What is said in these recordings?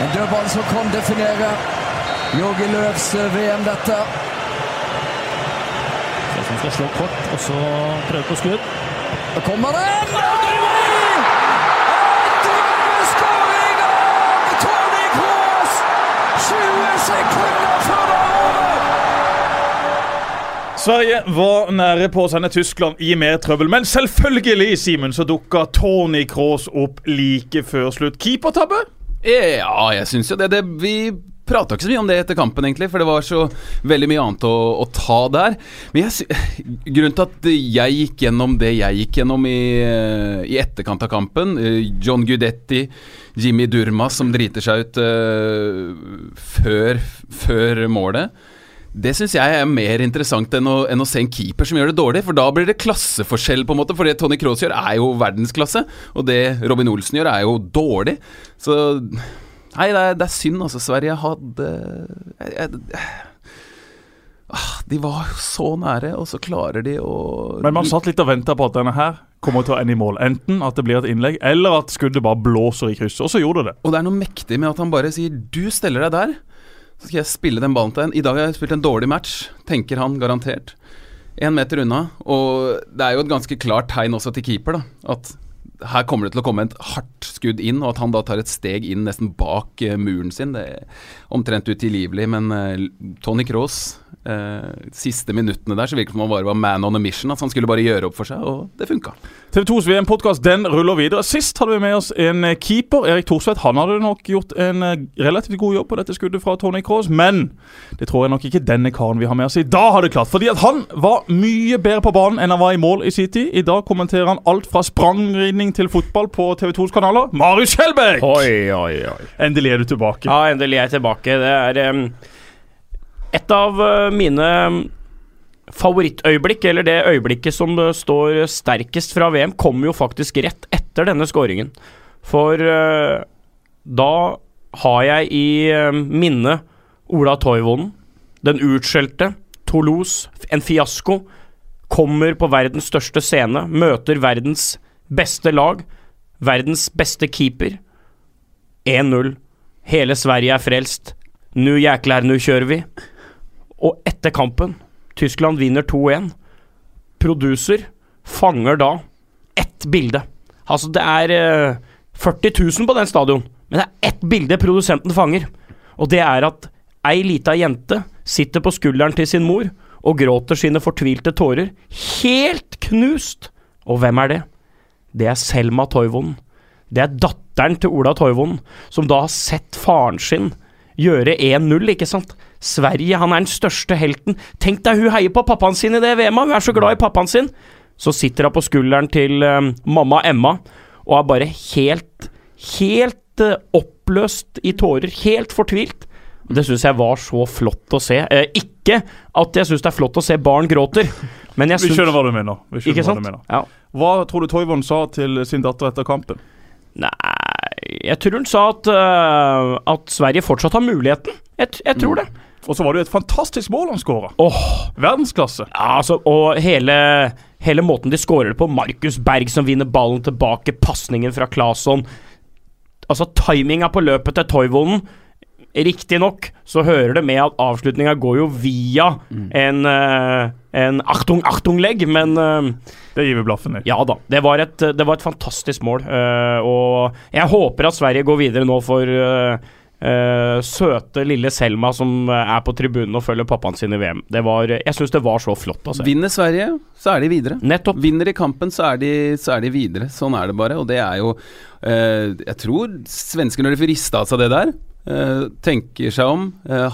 En dødball som kan definere Jorgi Løvs VM, dette. Som skal slå kort, og så prøve på skudd. Da kommer den! Drømmeskåring av Tony Kroos! 20 sekunder før det er over! Sverige var nære på å sende Tyskland i mer trøbbel, men selvfølgelig Simen, så dukka Tony Cross opp like før slutt. Keepertabbe? Ja, jeg syns jo det. det vi prata ikke så mye om det etter kampen, egentlig, for det var så veldig mye annet å, å ta der. Men jeg, grunnen til at jeg gikk gjennom det jeg gikk gjennom i, i etterkant av kampen eh, John Gudetti, Jimmy Durmas som driter seg ut uh, før, før målet. Det syns jeg er mer interessant enn å, enn å se en keeper som gjør det dårlig. For da blir det klasseforskjell, på en måte. For det Tony Cross gjør, er jo verdensklasse. Og det Robin Olsen gjør, er jo dårlig. Så Nei, det er, det er synd, altså. Sverige hadde jeg, jeg, ah, De var jo så nære, og så klarer de å Men man satt litt og venta på at denne her kommer til å ende i mål. Enten at det blir et innlegg, eller at skuddet bare blåser i krysset. Og så gjorde det det. Og det er noe mektig med at han bare sier 'du steller deg der', så skal jeg spille den ballen til en. I dag har jeg spilt en dårlig match, tenker han garantert. Én meter unna. Og det er jo et ganske klart tegn også til keeper, da. At her kommer det til å komme et hardt skudd inn, og at han da tar et steg inn nesten bak eh, muren sin. Det er omtrent utilgivelig, men eh, Tony Cross eh, Siste minuttene der så virket det som han bare var man on a mission. At han skulle bare gjøre opp for seg, og det funka. TV 2s VM-podkast den ruller videre. Sist hadde vi med oss en eh, keeper. Erik Thorsvedt han hadde nok gjort en eh, relativt god jobb på dette skuddet fra Tony Cross, men det tror jeg nok ikke denne karen vi har med oss i dag hadde klart. Fordi at han var mye bedre på banen enn han var i mål i sin tid. I dag kommenterer han alt fra sprangridning til fotball på TV 2s kanaler. Marius Skjelbæk! Oi, oi, oi. Endelig er du tilbake. Ja, endelig er jeg tilbake. Det er um, et av eh, mine favorittøyeblikk, eller det øyeblikket som eh, står sterkest fra VM, kommer jo faktisk rett etter denne skåringen. For uh, da har jeg i uh, minne Ola Toivonen, den utskjelte, Toulouse, en fiasko. Kommer på verdens største scene, møter verdens beste lag, verdens beste keeper. 1-0. Hele Sverige er frelst. Nu jæklar, nu kjører vi. Og etter kampen, Tyskland vinner 2-1. Producer fanger da ett bilde. Altså, det er eh, 40 000 på den stadion, men det er ett bilde produsenten fanger. Og det er at ei lita jente sitter på skulderen til sin mor og gråter sine fortvilte tårer, helt knust. Og hvem er det? Det er Selma Toivonen. Det er datteren til Ola Toivonen, som da har sett faren sin gjøre 1-0, ikke sant? Sverige, han er den største helten. Tenk deg, hun heier på pappaen sin i det VM-et, hun er så glad i pappaen sin. Så sitter hun på skulderen til um, mamma Emma og er bare helt, helt uh, oppløst i tårer, helt fortvilt. Og Det syns jeg var så flott å se. Eh, ikke at jeg syns det er flott å se barn gråter, men jeg Vi skjønner hva du mener. Vi Ikke hva sant? du mener. Ja. Hva tror du Toivon sa til sin datter etter kampen? Nei Jeg tror hun sa at, uh, at Sverige fortsatt har muligheten. Jeg, jeg tror det. Og så var det jo et fantastisk mål han skåra. Åh, Verdensklasse. ja, altså, og hele, hele måten de skårer det på. Markus Berg som vinner ballen tilbake, pasningen fra Claesson. Altså, timinga på løpet til Toivonen Riktignok så hører det med at avslutninga går jo via en, øh, en Achtung, Achtung-legg, men øh, Det gir vi blaffen i. Ja da. Det var et, det var et fantastisk mål. eh, og jeg håper at Sverige går videre nå for eh, søte lille Selma som eh, er på tribunen og følger pappaen sin i VM. Det var, jeg syns det var så flott å se. Vinner Sverige, så er de videre. Nettopp. Vinner i kampen, så er, de, så er de videre. Sånn er det bare. Og det er jo uh, Jeg tror svenskene, når de får rista av seg det der, uh, tenker seg om.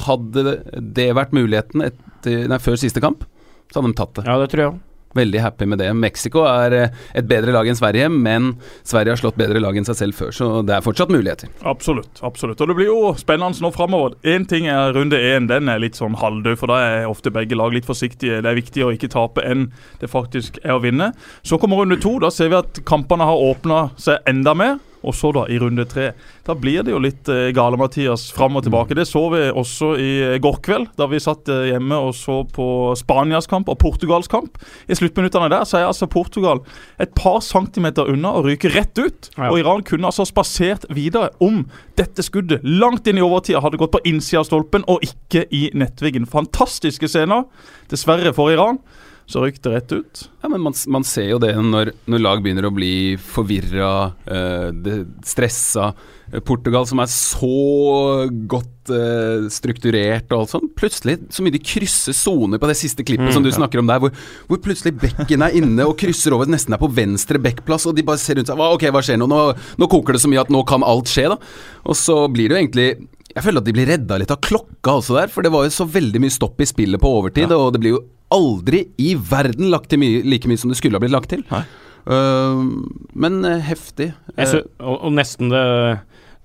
Hadde det vært muligheten etter, nei, før siste kamp, så hadde de tatt det. Ja, det tror jeg òg. Veldig happy med det. Mexico er eh, et bedre lag enn Sverige, men Sverige har slått bedre lag enn seg selv før, så det er fortsatt muligheter. Absolutt. absolutt. Og det blir jo spennende nå framover. Én ting er runde én, den er litt sånn halvdød, for da er ofte begge lag litt forsiktige. Det er viktig å ikke tape enn det faktisk er å vinne. Så kommer runde to. Da ser vi at kampene har åpna seg enda mer. Og så da i runde tre. Da blir det jo litt eh, gale-Mathias fram og tilbake. Det så vi også i eh, går kveld, da vi satt eh, hjemme og så på Spanias kamp og Portugals kamp. I sluttminuttene der så er altså Portugal et par centimeter unna å ryke rett ut. Ja. Og Iran kunne altså spasert videre om dette skuddet langt inn i overtida hadde gått på innsida av stolpen og ikke i nettveggen. Fantastiske scener. Dessverre for Iran så røyk det rett ut. Ja, men man, man ser jo det når, når lag begynner å bli forvirra, eh, stressa. Eh, Portugal som er så godt eh, strukturert og alt sånt. Plutselig så mye de krysser soner på det siste klippet som du snakker om der, hvor, hvor plutselig bekken er inne og krysser over, nesten er på venstre bekkplass, og de bare ser rundt seg. Ok, hva skjer nå? nå? Nå koker det så mye at nå kan alt skje, da. Og så blir det jo egentlig Jeg føler at de blir redda litt av klokka også der, for det var jo så veldig mye stopp i spillet på overtid, og det blir jo aldri i verden lagt til mye, like mye som det skulle ha blitt lagt til. Øh, men eh, heftig. Jeg sy- og, og nesten det,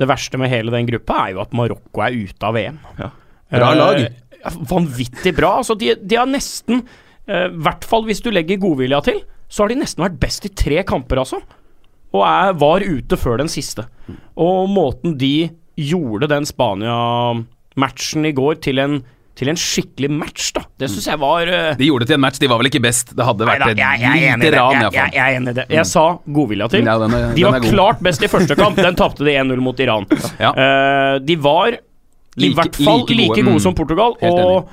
det verste med hele den gruppa er jo at Marokko er ute av VM. Ja. Bra lag. Uh, vanvittig bra. Altså, de, de har nesten, I uh, hvert fall hvis du legger godvilja til, så har de nesten vært best i tre kamper, altså. Og er, var ute før den siste. Og måten de gjorde den Spania-matchen i går til en, til en skikkelig match, da, det syns jeg var uh... De gjorde det til en match, de var vel ikke best. Det hadde vært Neida, jeg, jeg, jeg lite det. ran, Jeg, jeg, jeg er enig i det. Jeg sa godvilja til. Ja, den er- de den var god. klart best i første kamp. Den tapte de 1-0 mot Iran. Ja. Uh, de var i Like- hvert fall like like gode. gode, Mm. som Portugal, Helt og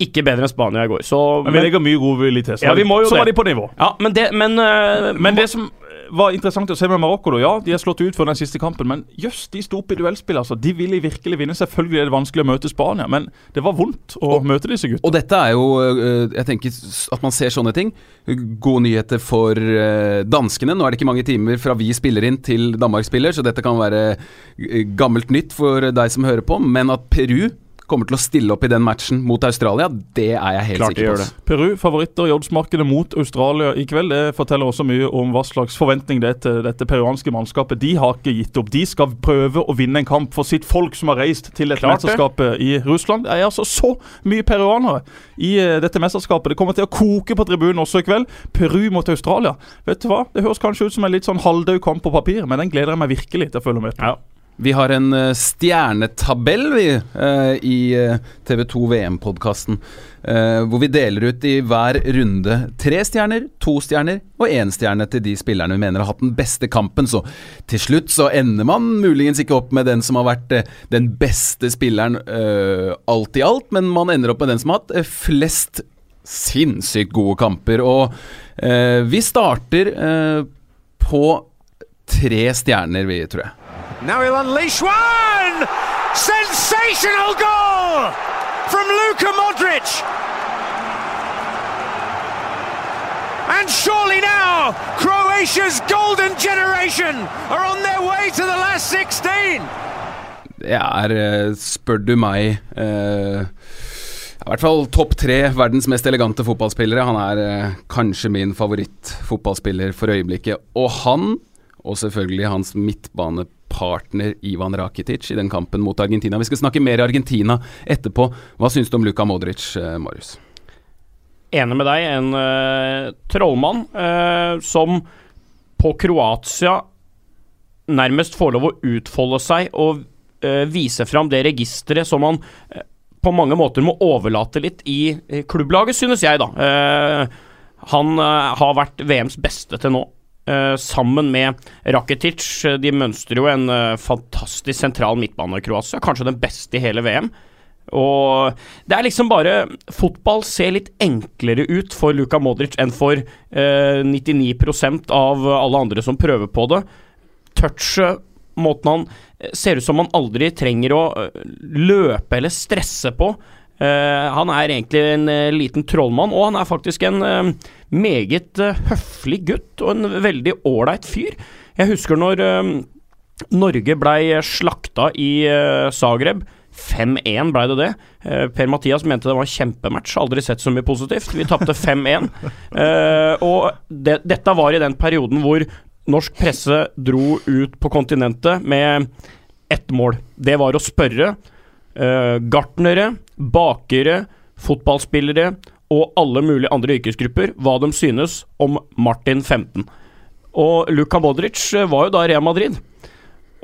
ikke bedre enn Spania i går. Så, Men vi legger mye godvilje til. Så, Ja, vi må jo så var de på nivå. ja, men det Men, uh, Men det som var interessant å se med Marokko, da, ja, de er slått ut før den siste kampen, men jøss, de sto opp i duellspill. altså. De ville virkelig vinne. Selvfølgelig er det vanskelig å møte Spania, men det var vondt å møte disse gutta. Og dette er jo øh, Jeg tenker at man ser sånne ting. Gode nyheter for øh, danskene. Nå er det ikke mange timer fra vi spiller inn til Danmark spiller, så dette kan være øh, gammelt nytt for deg som hører på. Men at Peru kommer til å stille opp i den matchen mot Australia, det er jeg helt Klart sikker på. det. Peru, favoritter i oddsmarkedet mot Australia i kveld. Det forteller også mye om hva slags forventning det er til dette peruanske mannskapet. De har ikke gitt opp. De skal prøve å vinne en kamp for sitt folk som har reist til dette mesterskapet i Russland. Det er altså så mye peruanere i eh, dette mesterskapet. Det kommer til å koke på tribunen også i kveld. Peru mot Australia. Vet du hva? Det høres kanskje ut som en litt sånn halvdød kamp på papir, men den gleder jeg meg virkelig til å følge med på. Ja. Vi har en eh, stjernetabell vi, eh, i eh, TV2 VM-podkasten. hvor vi deler ut i hver runde tre stjerner, to stjerner og én stjerne til de spillerne vi mener har hatt den beste kampen. Så til slutt så ender man muligens ikke opp med den som har vært den beste spilleren alt i alt, men man ender opp med den som har hatt flest sinnssykt gode kamper. Og vi starter på tre stjerner, vi, tror jeg. Now he'll unleash one! Sensational goal from Luka Modric! And surely now, Croatia's golden generation are on their way to the last 16! Det er, eh, spør du meg uh, I hvert fall topp tre verdens mest elegante fotballspillere. Han er eh, kanskje min favorittfotballspiller for øyeblikket. Og han, og selvfølgelig hans midtbanepartner Ivan Rakitic i den kampen mot Argentina. Vi skal snakke mer Argentina etterpå. Hva syns du om Luka Modric, eh, Marius? Enig med deg. En uh, trollmann uh, som på Kroatia nærmest får lov å utfolde seg og uh, vise fram det registeret som han på mange måter må overlate litt i klubblaget, synes jeg, da. Han har vært VMs beste til nå. Eh, sammen med Rakitic. De mønstrer jo en eh, fantastisk sentral midtbane i Kroatia. Kanskje den beste i hele VM. Og det er liksom bare Fotball ser litt enklere ut for Luka Modric enn for eh, 99% av alle andre som prøver på det. Touchet, måten han eh, ser ut som han aldri trenger å eh, løpe eller stresse på. Eh, han er egentlig en eh, liten trollmann, og han er faktisk en eh, meget høflig gutt og en veldig ålreit fyr. Jeg husker når Norge blei slakta i Zagreb. 5-1 blei det det. Eh, per Mathias mente det var en kjempematch. Aldri sett så mye positivt. Vi tapte 5-1. Eh, og det, dette var i den perioden hvor norsk presse dro ut på kontinentet med ett mål. Det var å spørre eh, gartnere, bakere, fotballspillere og alle mulige andre yrkesgrupper hva de synes om Martin 15. Og Luka Modric eh, var jo da Real Madrid.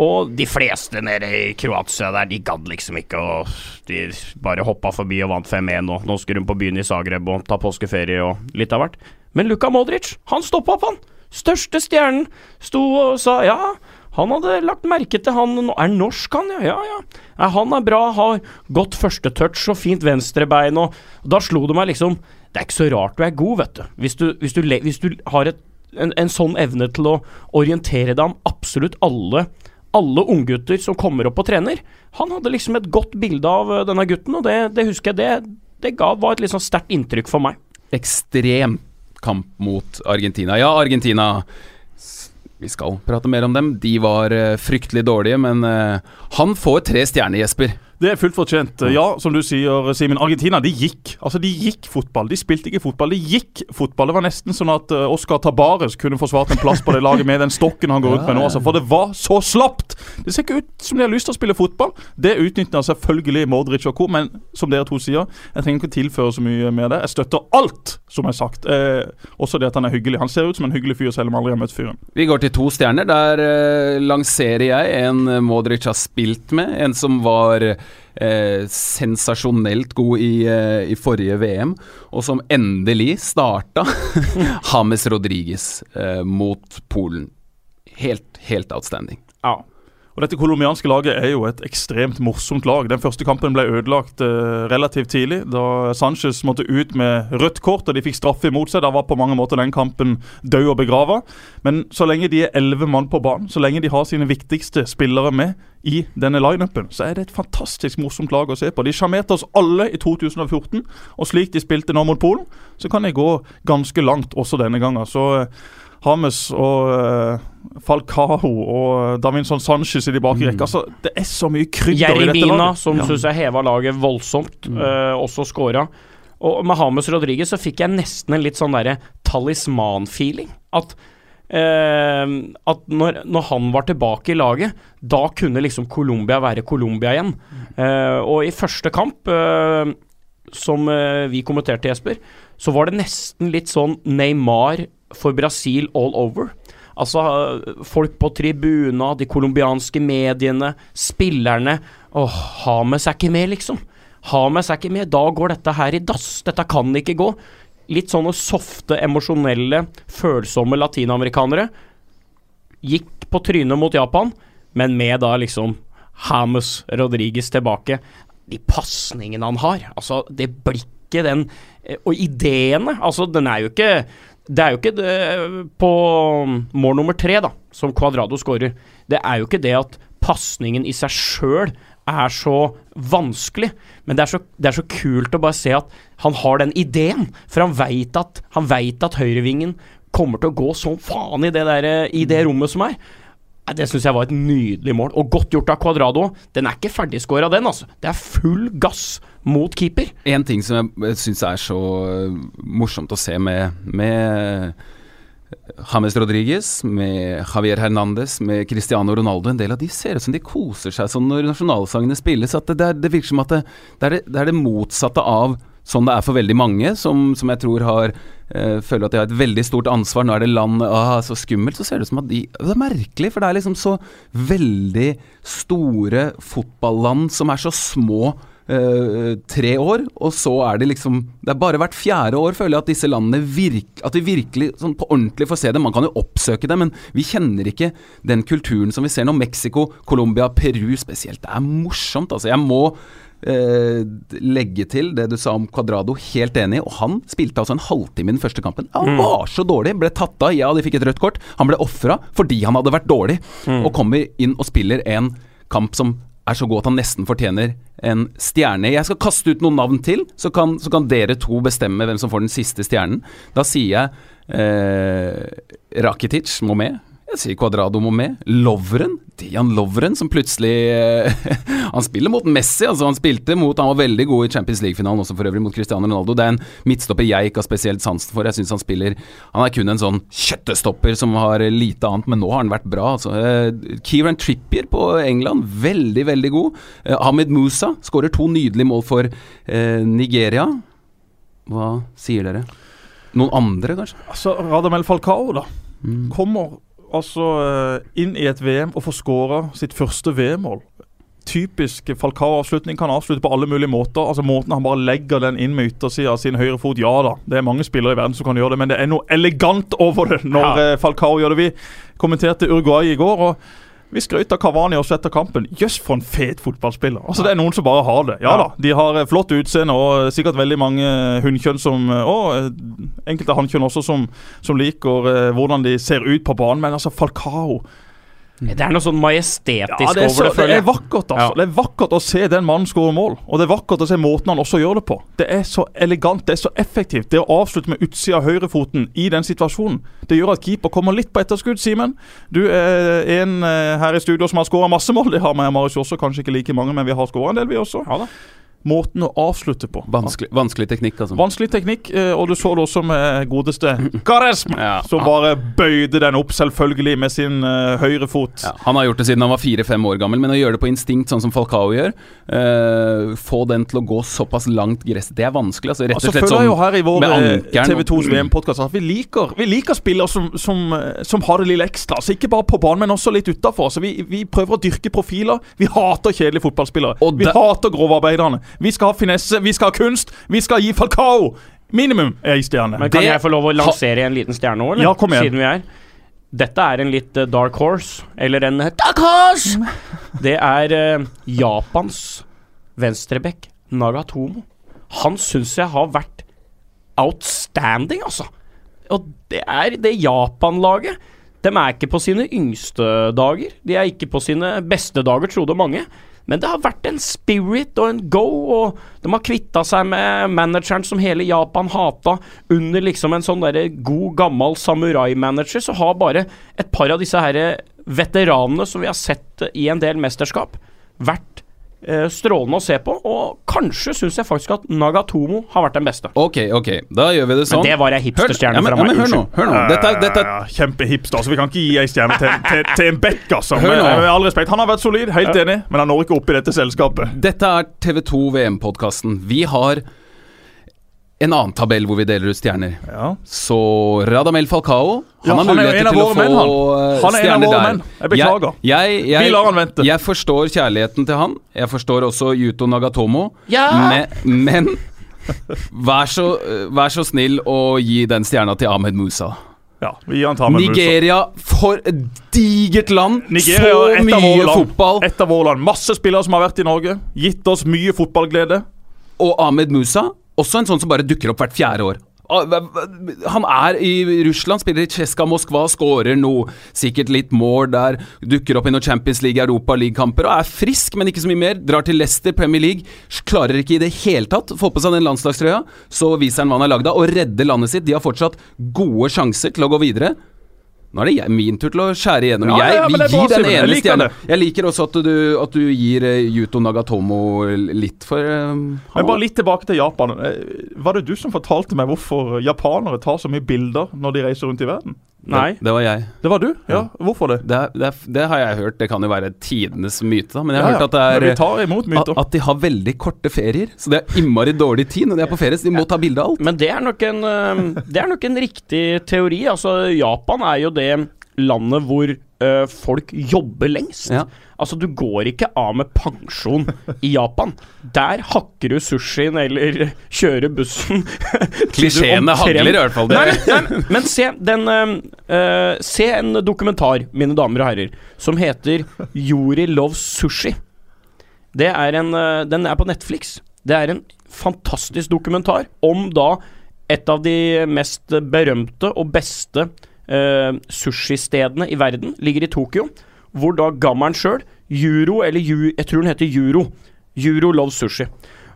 Og de fleste nede i Kroatia der, de gadd liksom ikke, å de bare hoppa forbi og vant 5-1. Og nå skulle de på byen i Zagreb og ta påskeferie og litt av hvert. Men Luka Modric, han stoppa opp, han! Største stjernen sto og sa ja. Han hadde lagt merke til han Er norsk, han? Ja, ja. ja. han er bra, har godt førstetouch og fint venstrebein, og da slo det meg liksom Det er ikke så rart du er god, vet du. Hvis du, hvis du, hvis du har et, en, en sånn evne til å orientere deg om absolutt alle alle unggutter som kommer opp og trener. Han hadde liksom et godt bilde av eh, denne gutten, og det, det husker jeg det, det ga, var et sånn sterkt inntrykk for meg. ekstrem kamp mot Argentina. Ja, Argentina Vi skal prate mer om dem. De var eh, fryktelig dårlige, men eh, han får tre stjerner, Jesper. Det er fullt fortjent. Ja, som du sier, Simen. Argentina de gikk. Altså, De gikk fotball. De spilte ikke fotball, de gikk fotball. Det var nesten sånn at eh, Oscar Tabares kunne forsvart en plass på det laget med den stokken han går ut med nå. Altså, for det var så slapt! Det ser ikke ut som de har lyst til å spille fotball. Det utnytter selvfølgelig Modric og co., men som dere to sier, jeg trenger ikke tilføre så mye med det. Jeg støtter alt som er sagt. Eh, også det at han er hyggelig. Han ser ut som en hyggelig fyr, selv om jeg aldri har møtt fyren. Vi går til to stjerner. Der eh, lanserer jeg en Modric har spilt med. En som var eh, sensasjonelt god i, eh, i forrige VM, og som endelig starta. James Rodriguez eh, mot Polen. Helt, helt outstanding. Ja. Og Dette colombianske laget er jo et ekstremt morsomt lag. Den første kampen ble ødelagt eh, relativt tidlig, da Sanchez måtte ut med rødt kort og de fikk straffe imot seg. Da var på mange måter den kampen død og begrava. Men så lenge de er elleve mann på banen, så lenge de har sine viktigste spillere med i denne lineupen, så er det et fantastisk morsomt lag å se på. De sjarmerte oss alle i 2014, og slik de spilte nå mot Polen, så kan de gå ganske langt også denne gangen. Så eh, Hames og eh, Falcao og Davinson Sanchez i de bakre rekka. Altså, det er så mye krydder i dette Jeremina, laget. som Ja. synes jeg heva laget voldsomt, eh, også scora. Og med Hames Rodriguez så fikk jeg nesten en litt sånn derre talisman-feeling. At, uh, at når, når han var tilbake i laget, da kunne liksom Colombia være Colombia igjen. Uh, og i første kamp, eh, som vi kommenterte, Jesper, så var det nesten litt sånn Neymar for Brasil all over. Altså, folk på tribuna, de colombianske mediene, spillerne Åh, Hames er ikke med, liksom. Hames er ikke med. Da går dette her i dass. Dette kan ikke gå. Litt sånne softe, emosjonelle, følsomme latinamerikanere gikk på trynet mot Japan, men med da liksom Hames Rodriguez tilbake. De pasningene han har, altså det blikket, den eh, Og ideene, altså den er jo ikke Det er jo ikke det på mål nummer tre, da, som Cuadrado skårer. Det er jo ikke det at pasningen i seg sjøl er så vanskelig, men det er så, det er så kult å bare se at han har den ideen, for han veit at, vet at høyrevingen kommer til å gå som faen i det, der, i det rommet som er. Det syns jeg var et nydelig mål, og godt gjort av Cuadrado. Den er ikke ferdigskåra, den, altså. Det er full gass mot keeper. En ting som jeg syns er så eh, morsomt å se med, med James Rodriguez, med Javier Hernandez, med Cristiano Ronaldo En del av de ser ut som de koser seg sånn når nasjonalsangene spilles. At det, det, det virker som at det, det, er det, er det motsatte av sånn det er for veldig mange, som, som jeg tror har eh, føler at de har et veldig stort ansvar. Nå er det land ah, så skummelt. Så ser det ut som at de Det er merkelig, for det er liksom så veldig store fotballand som er så små. Eh, tre år, og så er det liksom Det er bare hvert fjerde år, føler jeg, at disse landene virk, At vi virkelig sånn på ordentlig får se det. Man kan jo oppsøke det, men vi kjenner ikke den kulturen som vi ser nå. Mexico, Colombia, Peru spesielt. Det er morsomt, altså. Jeg må eh, legge til det du sa om Cuadrado, helt enig. Og han spilte altså en halvtime i den første kampen. Han var så dårlig, ble tatt av. Ja, de fikk et rødt kort. Han ble ofra fordi han hadde vært dårlig, og kommer inn og spiller en kamp som er så god at han nesten fortjener en stjerne. Jeg skal kaste ut noen navn til, så kan, så kan dere to bestemme hvem som får den siste stjernen. Da sier jeg eh, Rakitic må med. Jeg sier Cuadrado må med. Lovren, Dian Lovren, som plutselig eh, Han spiller mot Messi, altså. Han spilte mot Han var veldig god i Champions League-finalen, også for øvrig, mot Cristiano Ronaldo. Det er en midtstopper jeg ikke har spesielt sansen for. Jeg syns han spiller Han er kun en sånn kjøttestopper som har lite annet, men nå har han vært bra, altså. Eh, Kieran Trippier på England, veldig, veldig god. Eh, Ahmed Musa skårer to nydelige mål for Nigeria. Hva sier dere? Noen andre, kanskje? Altså, Radamel Falcao da Mm. kommer altså inn i et VM og få skåra sitt første VM-mål. Typisk Falcao-avslutning. Kan avslutte på alle mulige måter. Altså Måten han bare legger den inn med yttersida av sin høyre fot. Ja da, det er mange spillere i verden som kan gjøre det, men det er noe elegant over det når Ja. eh, Falcao gjør det. Vi kommenterte Uruguay i går. og vi skrøt av Kavani også etter kampen. Jøss, for en fet fotballspiller. Altså Det er noen som bare har det. Ja da, de har eh, flott utseende og eh, sikkert veldig mange eh, hunnkjønn som Og enkelte hannkjønn også som, som liker hvordan de ser ut på banen. Men altså, Falcao Det er noe sånn majestetisk ja, det, så, over det, det er vakkert, altså. Ja. Det er vakkert å se den mannen skåre mål. Og det er vakkert å se måten han også gjør det på. Det er så elegant, det er så effektivt. Det å avslutte med utsida av høyrefoten i den situasjonen, det gjør at keeper kommer litt på etterskudd, Simen. Du er en eh, her i studio som har skåra masse mål. Det har vi Marius også, kanskje ikke like mange, men vi har skåra en del, vi også. Ja da. Måten å avslutte på. Vanskelig, vanskelig teknikk, altså. Vanskelig teknikk, eh, og du så det også med godeste Garesma, Ja. som bare bøyde den opp, selvfølgelig, med sin uh, høyre fot. Ja, han har gjort det siden han var fire-fem år gammel, men å gjøre det på instinkt, sånn som Falcao gjør uh, Få den til å gå såpass langt gress, det er vanskelig. Altså, rett Altså, og slett føler jeg jo sånn her i vår eh, TV 2s VM-podkast at vi liker, vi liker spillere som, som, eh, som har det lille ekstra. Altså, ikke bare på banen, men også litt utafor. Altså, vi, vi prøver å dyrke profiler. Vi hater kjedelige fotballspillere. Vi hater grovarbeiderne. Vi skal ha finesse, vi skal ha kunst. Vi skal gi Falcao minimum ei stjerne. Men kan Det jeg få lov å lansere en liten stjerne òg, eller? Ja, kom igjen. Siden vi er Dette er en litt eh, dark horse, eller en eh, dark horse! Det er eh, Japans venstreback Nagatomo. Han syns jeg har vært outstanding, altså. Og det er det Japan-laget. De er ikke på sine yngste dager. De er ikke på sine beste dager, trodde mange. Men det har vært en spirit og en go, og de har kvitta seg med manageren som hele Japan hata. Under liksom en sånn derre god, gammel samurai-manager, så har bare et par av disse her veteranene som vi har sett i en del mesterskap, vært strålende å se på. Og kanskje syns jeg faktisk at Nagatomo har vært den beste. Ok, ok, da gjør vi det sånn. Men det var ei hipsterstjerne ja, fra ja, meg. men hør nå, hør nå. Dette, er- dette, er- Ja, Kjempehipster. Altså, vi kan ikke gi ei stjerne til, til, til en bekk, altså. Hør Med, nå. med all respekt. Han har vært solid, helt enig, men han når ikke opp i dette selskapet. dette er TV2 VM-podkasten. Vi har en annen tabell hvor vi deler ut stjerner. Ja. Så Radamel Falcao Han Ja, har er muligheter av til å få menn, han. eh, Han er en av stjerner der. menn. Jeg beklager. Jeg, jeg, jeg, Vi lar han vente. Jeg forstår kjærligheten til han. Jeg forstår også Yuto Nagatomo. Ja! Men, men vær, så, vær så snill å gi den stjerna til Ahmed Musa. Ja, Musa. Nigeria, for et digert land! Nigeria så et av mye land. fotball! Et av våre land. Masse spillere som har vært i Norge. Gitt oss mye fotballglede. Og Ahmed Musa, også en sånn som bare dukker opp hvert fjerde år. Ah, Han er i Russland, spiller i Tsjeska Moskva, skårer noe, sikkert litt mål der, dukker opp i noen Champions League, Europa League-kamper og er frisk, men ikke så mye mer. Drar til Leicester, Premier League, klarer ikke i det hele tatt få på seg den landslagstrøya. Så viser han hva han er lagd av, og redder landet sitt. De har fortsatt gode sjanser til å gå videre. Nå er det jeg, min tur til å skjære igjennom. Ja, jeg, ja, vi gir den ene Jeg liker Jeg liker også at du, at du gir eh, Yuto Nagatomo litt for eh, Men bare litt tilbake til Japan. Eh, Var det du som fortalte meg hvorfor japanere tar så mye bilder når de reiser rundt i verden? Nei. Det, det var jeg. Det var du? Ja, hvorfor det? Det, det, det har jeg hørt. Det kan jo være tidenes myte, da. Men jeg har Ja, ja. hørt at det vi er tar imot at, at de har veldig korte ferier. Så det er innmari dårlig tid når de er på ferie. Så de må ta bilde av alt. Men det er nok en, det er nok en riktig teori. Altså, Japan er jo det landet hvor eh, folk jobber lengst. Ja. Altså, du går ikke av med pensjon i Japan. Der hakker du sushien eller kjører bussen. Klisjeene hagler i hvert fall. Det. Nei, nei, men se, den, eh, se en dokumentar, mine damer og herrer, som heter Yuri Loves Sushi. Det er en, uh, den er på Netflix. Det er en fantastisk dokumentar om da et av de mest berømte og beste eh, sushistedene i verden ligger i Tokyo. Hvor da gammelen sjøl, Juro, eller Ju, jeg tror den heter Juro. Juro Loves Sushi.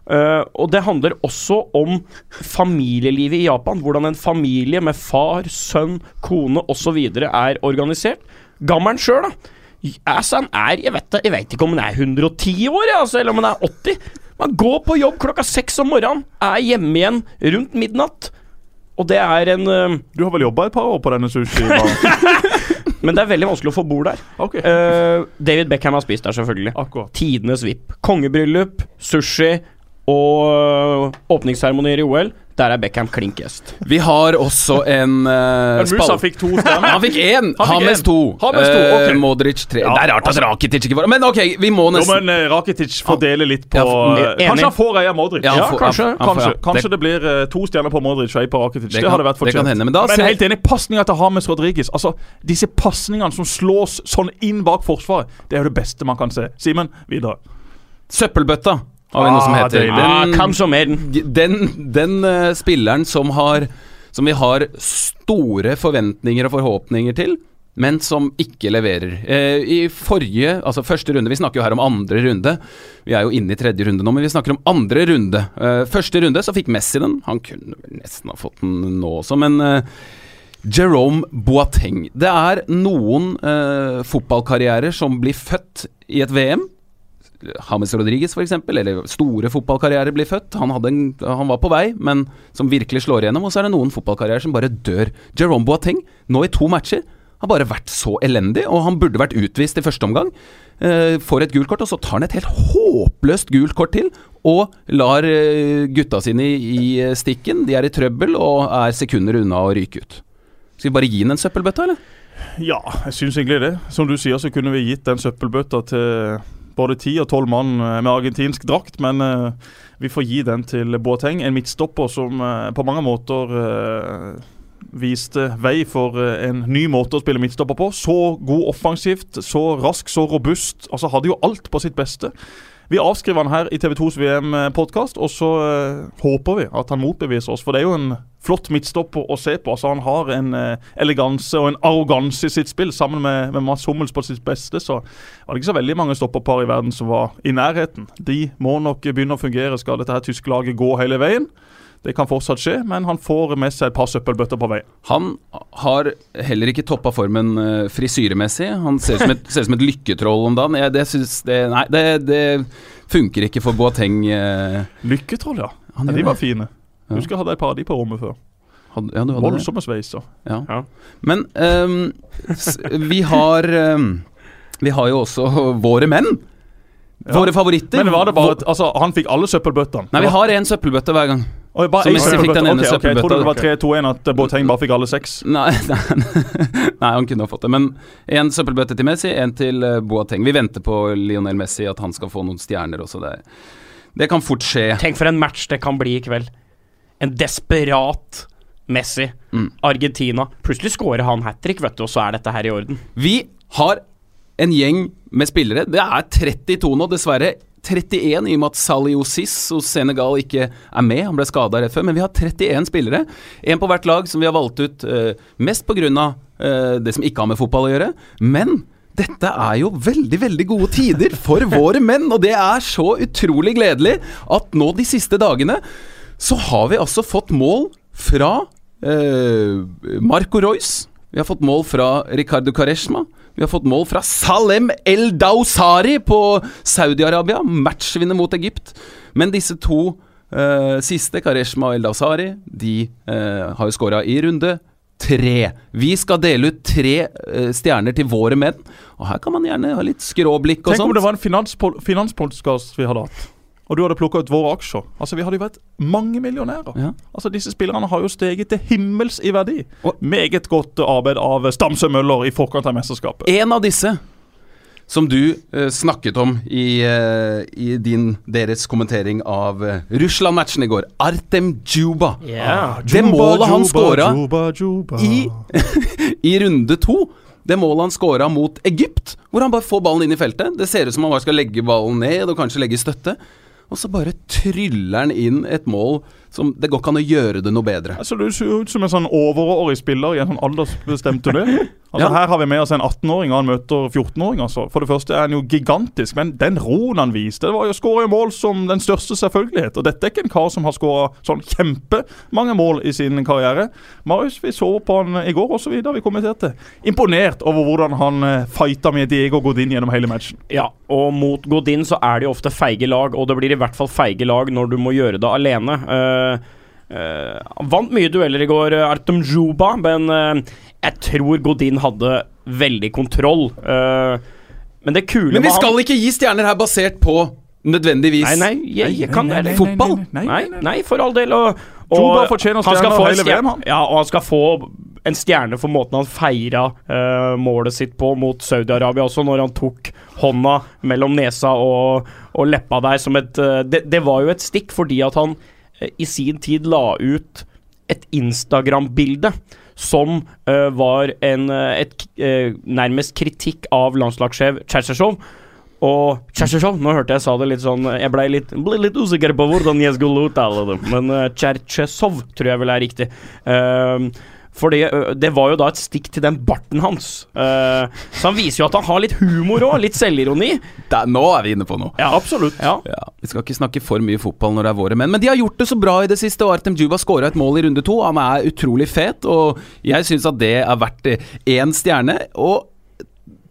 Eh, og det handler også om familielivet i Japan. Hvordan en familie med far, sønn, kone osv. er organisert. Gammelen sjøl, da. Altså, han er jeg vet, jeg vet ikke om han er 110 år, altså, eller om han er 80. Man går på jobb klokka seks om morgenen, er hjemme igjen rundt midnatt. Og det er en uh, Du har vel jobba et par år på denne sushi-baren? Men det er veldig vanskelig å få bord der. Okay. Uh, David Beckham har spist der, selvfølgelig. akkurat. Tidenes VIP. Kongebryllup, sushi og åpningsseremonier i OL. Der er Beckham klink øst. Vi har også en uh, Men Musa fikk to stjerner. Han fikk én! Han Hames to. James to. Eh, Modric tre. Ja, det er rart at altså- Rakitic ikke får Men ok, vi må Jo, nesten men uh, Rakitic fordeler litt på Ja, eh. Kanskje han får ei av Modric. Ja, Ja, får- kanskje han- han får- kanskje, ja. kanskje det blir uh, to stjerner på Modric og ei på Rakitic. Det, kan- hadde vært det kan fortjent. hende, men da er helt enig. Pasninga til Hames Rodriguez. Altså, Disse pasningene som slås sånn inn bak forsvaret, det er jo det beste man kan se. Simen, videre. Søppelbøtta har vi noe som Ah, heter. Ah, Den, den. den, den eh, spilleren som har Som vi har store forventninger og forhåpninger til, men som ikke leverer. Eh, I forrige, altså første runde Vi snakker jo her om andre runde. Vi er jo inne i tredje runde nå, men vi snakker om andre runde. Eh, første runde så fikk Messi den. Han kunne vel nesten ha fått den nå også, men eh, Jerome Boateng. Det er noen eh, fotballkarrierer som blir født i et VM. James Rodriguez f.eks., eller store fotballkarrierer blir født. Han, en, han var på vei, men som virkelig slår igjennom. Og så er det noen fotballkarrierer som bare dør. Jerome Boateng, nå i to matcher, har bare vært så elendig, og han burde vært utvist i første omgang. Eh, får et gult kort, og så tar han et helt håpløst gult kort til, og lar eh, gutta sine i, i eh, stikken. De er i trøbbel og er sekunder unna å ryke ut. Skal vi bare gi han en søppelbøtte, eller? Ja, jeg syns egentlig det. Som du sier, så kunne vi gitt den søppelbøtta til både ti og tolv mann eh, med argentinsk drakt, men eh, vi får gi den til Boateng. En midtstopper som eh, på mange måter viste vei for en ny måte å spille midtstopper på. Så god offensivt, så rask, så robust. Altså Hadde jo alt på sitt beste. Vi avskriver han her i TV2s VM-podkast, og så eh, håper vi at han motbeviser oss. For det er jo en flott midtstopper å se på. Altså Han har en eh, eleganse og en arroganse i sitt spill. Sammen med, med Mats Hummels på sitt beste, så var det ikke så veldig mange stopperpar i verden som var i nærheten. De må nok begynne å fungere skal dette her tyske laget gå hele veien. Det kan fortsatt skje, men han får med seg et par søppelbøtter på vei. Han har heller ikke toppa formen uh, frisyremessig. Han ser ut som et, ser ut som et lykketroll om dagen. Jeg, det synes det, nei, det, det funker ikke for Boateng. eh, Lykketroll, ja. ja de var det. fine. Ja. Husker jeg hadde et par av de på rommet før. Hadde- ja, du hadde det. Voldsomme sveiser. Ja. Ja. Men um, s- vi har um, Vi har jo også våre menn. Våre favoritter. Men var det bare at, altså, Han fikk alle søppelbøttene? Nei, vi har én søppelbøtte hver gang. Oi, bare Så en Messi fikk den ene Ok, ok, Jeg trodde det var 3-2-1, at Boateng bare fikk alle seks. Nei, nei, nei, han kunne ha fått det. Men én søppelbøtte til Messi, én til eh, Boateng. Vi venter på Lionel Messi, at han skal få noen stjerner også. Det, det kan fort skje. Tenk for en match det kan bli i kveld. En desperat Messi. Mm. Argentina. Plutselig scorer han hat trick, vet du, og så er dette her i orden. Vi har en gjeng med spillere. Det er 32 nå, dessverre. 31 i og med at Salih Osis hos Senegal ikke er med. Han ble skada rett før. Men vi har 31 spillere. Én på hvert lag som vi har valgt ut uh, mest pga. Uh, det som ikke har med fotball å gjøre. Men dette er jo veldig, veldig gode tider for våre menn, og det er så utrolig gledelig at nå de siste dagene så har vi altså fått mål fra uh, Marco Royce. Vi har fått mål fra Ricardo Careshma. Vi har fått mål fra Salem El Dawsari på Saudi-Arabia. Matchvinner mot Egypt. Men disse to uh, siste, Kareshma og El Dawsari, de uh, har jo skåra i runde tre. Vi skal dele ut tre uh, stjerner til våre menn. Og her kan man gjerne ha litt skråblikk og Tenk om sånt. det var en finanspol- finanspodkast vi hadde hatt, og du hadde plukka ut våre aksjer. Altså, Vi hadde jo vært mange millionærer. Ja. Altså, Disse spillerne har jo steget til himmels i verdi. Og- Meget godt arbeid av Stamsø Møller i forkant av mesterskapet. En av disse som du eh, snakket om i, eh, i din, deres kommentering av uh, Russland-matchen i går. Artem Djuba. Yeah. Det målet han juba. i, i runde to det målet han skåra mot Egypt, hvor han bare får ballen inn i feltet. Det ser ut som han bare skal legge ballen ned og kanskje legge støtte. Og så bare tryller han inn et mål som Det går ikke an å gjøre det noe bedre. Altså, Du ser ut som en sånn overårig spiller i en sånn aldersbestemt turné. Altså, Ja. Her har vi med oss en 18-åring, og han møter 14-åring. altså. For det første er han jo gigantisk, men den roen han viste Det var jo skåra mål som den største selvfølgelighet. Og dette er ikke en kar som har skåra sånn kjempemange mål i sin karriere. Marius, vi så på han i går osv. Vi kommenterte. Imponert over hvordan han eh, fighta med Diego Godin gjennom hele matchen. Ja, og mot Godin så er det jo ofte feige lag, og det blir i hvert fall feige lag når du må gjøre det alene. Eh, han vant mye dueller i går, eh, Artem Juba, men eh, jeg tror Godin hadde veldig kontroll. Eh, men det kule Men vi han- skal ikke gi stjerner her basert på nødvendigvis Nei, nei, jeg, jeg kan Nei, nei, nei, Fotball? nei, nei, for all del. Og, Juba fortjener han skal stjerner hele VM, han. Ja, og han skal få en stjerne for måten han feira uh, målet sitt på mot Saudi-Arabia også, når han tok hånda mellom nesa og, og leppa der som et uh, det, det var jo et stikk fordi at han eh, i sin tid la ut et Instagram-bilde som uh, var en, eh, et eh, nærmest kritikk av landslagssjef Cherchesov. Og Cherchesov, nå hørte jeg sa det litt sånn Jeg ble litt, ble litt usikker på hvordan jeg skulle uttale det, men uh, Cherchesov tror jeg vel er riktig. Uh, fordi det var jo da et stikk til den barten hans. Uh, så han viser jo at han har litt humor òg, litt selvironi. Der, nå er vi inne på noe. Ja, absolutt. Ja. Ja, Vi skal ikke snakke for mye fotball når det er våre menn, men de har gjort det så bra i det siste. Og Artem Juba skåra et mål i runde to. Han er utrolig fet, og jeg syns at det er verdt én stjerne. Og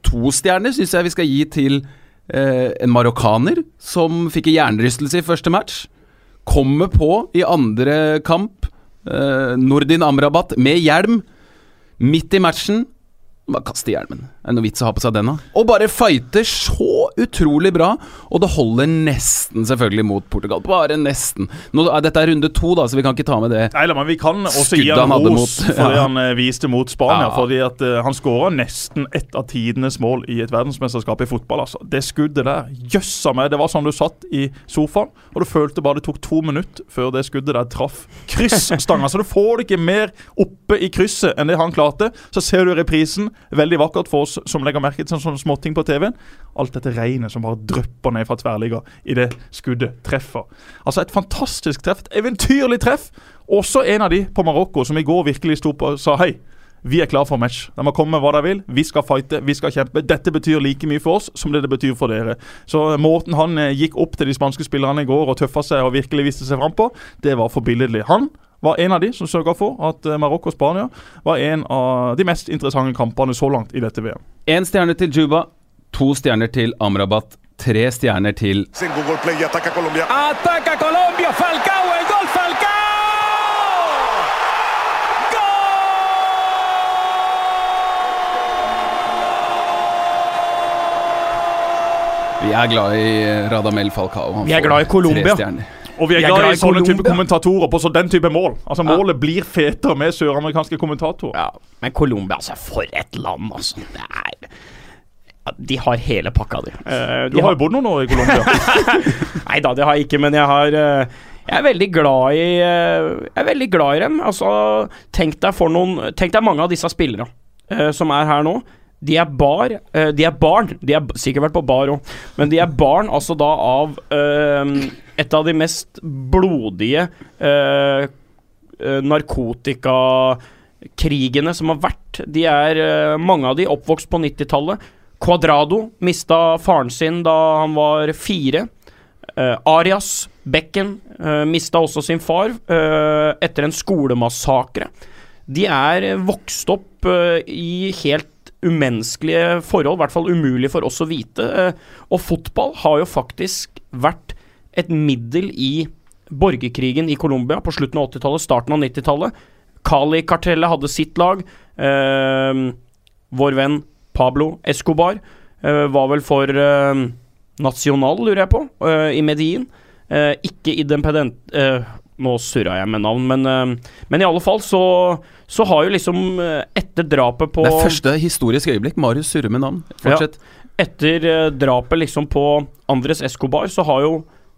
to stjerner syns jeg vi skal gi til eh, en marokkaner som fikk en hjernerystelse i første match. Kommer på i andre kamp. Eh, Nordin Amrabat med hjelm. Midt i matchen. Bare kaste hjelmen. Er det noe vits å ha på seg den, da? Og bare fighter så utrolig bra. Og det holder nesten, selvfølgelig, mot Portugal. Bare nesten. Nå, dette er runde to, da, så vi kan ikke ta med det. Nei, men Vi kan også gi han ros mot- for det ja. han eh, viste mot Spania. Ja. Fordi at uh, Han skåra nesten ett av tidenes mål i et verdensmesterskap i fotball. altså. Det skuddet der, jøssa meg. Det var sånn du satt i sofaen, og du følte bare det tok to minutter før det skuddet der traff kryssstanga. Så du får det ikke mer oppe i krysset enn det han klarte. Så ser du reprisen. Veldig vakkert for oss som legger merke til sånne, småting på TV-en. Alt dette regnet som bare drypper ned fra tverrligger idet skuddet treffer. Altså Et fantastisk treff. Et eventyrlig treff. Også en av de på Marokko som i går virkelig sto på og sa hei. Vi er klar for match. De må komme med hva de vil. Vi skal fighte, vi skal kjempe. Dette betyr like mye for oss som det det betyr for dere. Så måten han eh, gikk opp til de spanske spillerne i går og tøffa seg og virkelig viste seg fram på, det var forbilledlig. Han var en av de som sørga for at eh, Marokko og Spania var en av de mest interessante kampene så langt i dette VM. Én stjerne til Juba, to stjerner til Amrabat, tre stjerner til Play ataca Colombia. Ataca Colombia, Falcao, el gol Falcao. Vi er glad i Radamel Falcao. Han Vi er får glad i Colombia. Og vi er, glad, i sånne type kommentatorer på så den type mål. Altså Målet blir fetere med søramerikanske kommentatorer. Ja, men Colombia, altså, for et land, altså. Det er De har hele pakka, de. Eh, Du de har jo bodd noen år i Colombia. Nei da, det har jeg ikke, men jeg har eh, Jeg er veldig glad i eh, Jeg er veldig glad i dem. Altså, tenk deg for noen Tenk deg mange av disse spillerne uh, som er her nå. De er bar uh, De er barn. De har sikkert vært på bar òg, men de er barn altså da av eh, et av de mest blodige eh, eh, narkotikakrigene som har vært. De er eh, mange av de oppvokst på 90-tallet. Cuadrado mista faren sin da han var fire. Eh, Arias Becken uh, mista også sin far eh, etter en skolemassakre. De er vokst opp eh, i helt umenneskelige forhold, i hvert fall umulig for oss å vite. og fotball har jo faktisk vært et middel i borgerkrigen i Colombia på slutten av 80-tallet, starten av 90-tallet. Cali-kartellet hadde sitt lag. Eh, vår venn Pablo Escobar eh, var vel for eh, Nacional, lurer jeg på, eh, i Medellin. Eh, ikke Independent eh, Nå surra jeg med navn, men, men i alle fall så, så har jo liksom Etter drapet på Det er første historisk øyeblikk. Marius surrer med navn. Fortsett. etter eh, drapet liksom på Andres Escobar, så har jo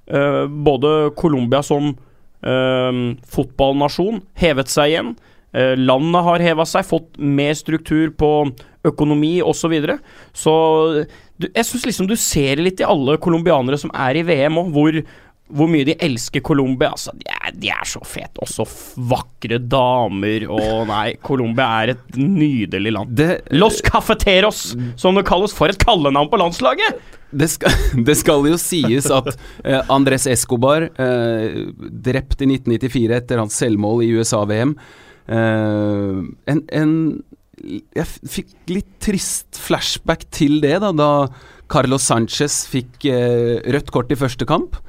eh, både Colombia som uh, fotballnasjon hevet seg igjen. Uh, landet har heva seg, fått mer struktur på økonomi osv. Så, videre. så du, jeg syns liksom du ser litt i alle colombianere som er i VM òg, hvor, hvor mye de elsker Colombia. Altså, de er, de er så fete. Også så vakre damer og Nei, Colombia er et nydelig land. Det, Los Cafeteros, som det kalles. For et kallenavn på landslaget! det, skal, det skal jo sies at eh, Andres Escobar, eh, drept i 1994 etter hans selvmål i USA-VM eh, en, en Jeg fikk litt trist flashback til det, da, da Carlos Sanchez fikk eh, rødt kort i første kamp.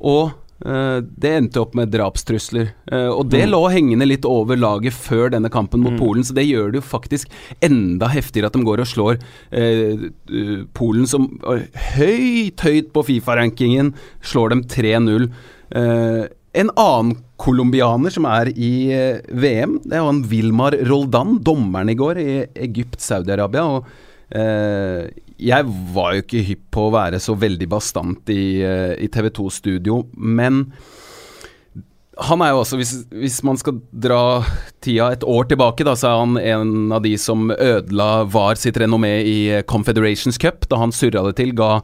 Og eh, det endte opp med drapstrusler. Eh, og det lå hengende litt over laget før denne kampen mot Polen, så det gjør det jo faktisk enda heftigere at de går og slår eh, Polen, som høyt, høyt på Fifa-rankingen, slår dem 3-0. Eh, En annen colombianer som er i VM, det er han Vilmar Roldan, dommeren i går i Egypt, Saudi-Arabia. Og eh, jeg var jo ikke hypp på å være så veldig bastant i, eh, i TV 2-studio, men han er jo også, hvis, hvis, man skal dra tida et år tilbake, da, så er han en av de som ødela VAR sitt renommé i Confederations Cup, da han surra det til. Ga,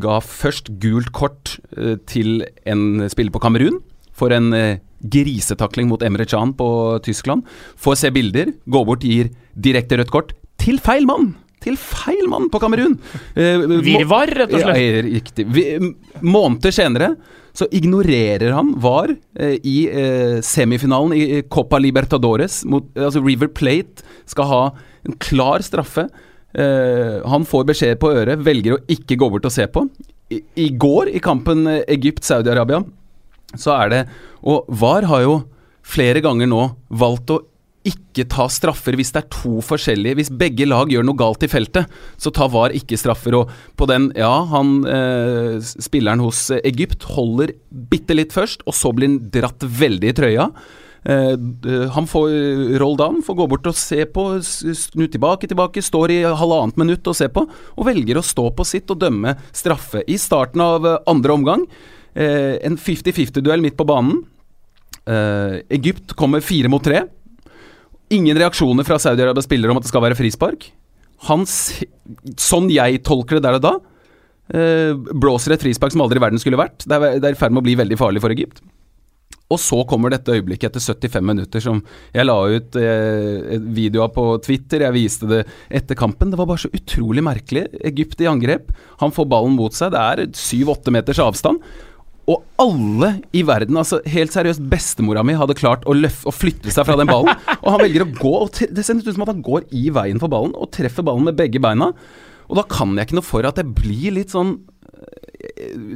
ga først gult kort eh, til en spiller på Kamerun for en eh, grisetakling mot Emre Can på Tyskland. Får se bilder, går bort, gir direkte rødt kort til feil mann! Til feil mann på Kamerun! Eh, Virvar, rett og slett. Ja, riktig. Vi, måneder senere så ignorerer han VAR eh, i eh, semifinalen i Copa Libertadores. Mot, altså River Plate skal ha en klar straffe. Eh, han får beskjed på øret, velger å ikke gå bort og se på. I, i går, i kampen eh, Egypt-Saudi-Arabia, så er det Og VAR har jo flere ganger nå valgt å ikke ta straffer hvis det er to forskjellige Hvis begge lag gjør noe galt i feltet, så tar VAR ikke straffer. Og på den, ja, han eh, spilleren hos Egypt holder bitte litt først, og så blir han dratt veldig i trøya. Eh, han får Roldan får gå bort og se på, snu tilbake, tilbake, står i halvannet minutt og ser på, og velger å stå på sitt og dømme straffe. I starten av eh, andre omgang, eh, en 50-50-duell midt på banen. Eh, Egypt kommer fire mot tre. Ingen reaksjoner fra Saudi-Arabias spillere om at det skal være frispark. Hans, sånn jeg tolker det der og da, eh, blåser et frispark som aldri i verden skulle vært. Det er, i ferd med å bli veldig farlig for Egypt. Og så kommer dette øyeblikket etter 75 minutter som jeg la ut eh, video av på Twitter. Jeg viste det etter kampen. Det var bare så utrolig merkelig. Egypt i angrep. Han får ballen mot seg. Det er syv-åtte meters avstand. Og alle i verden, altså helt seriøst, bestemora mi hadde klart å, løf, å flytte seg fra den ballen. Og han velger å gå, og det ser ut som at han går i veien for ballen og treffer ballen med begge beina. Og da kan jeg ikke noe for at jeg blir litt sånn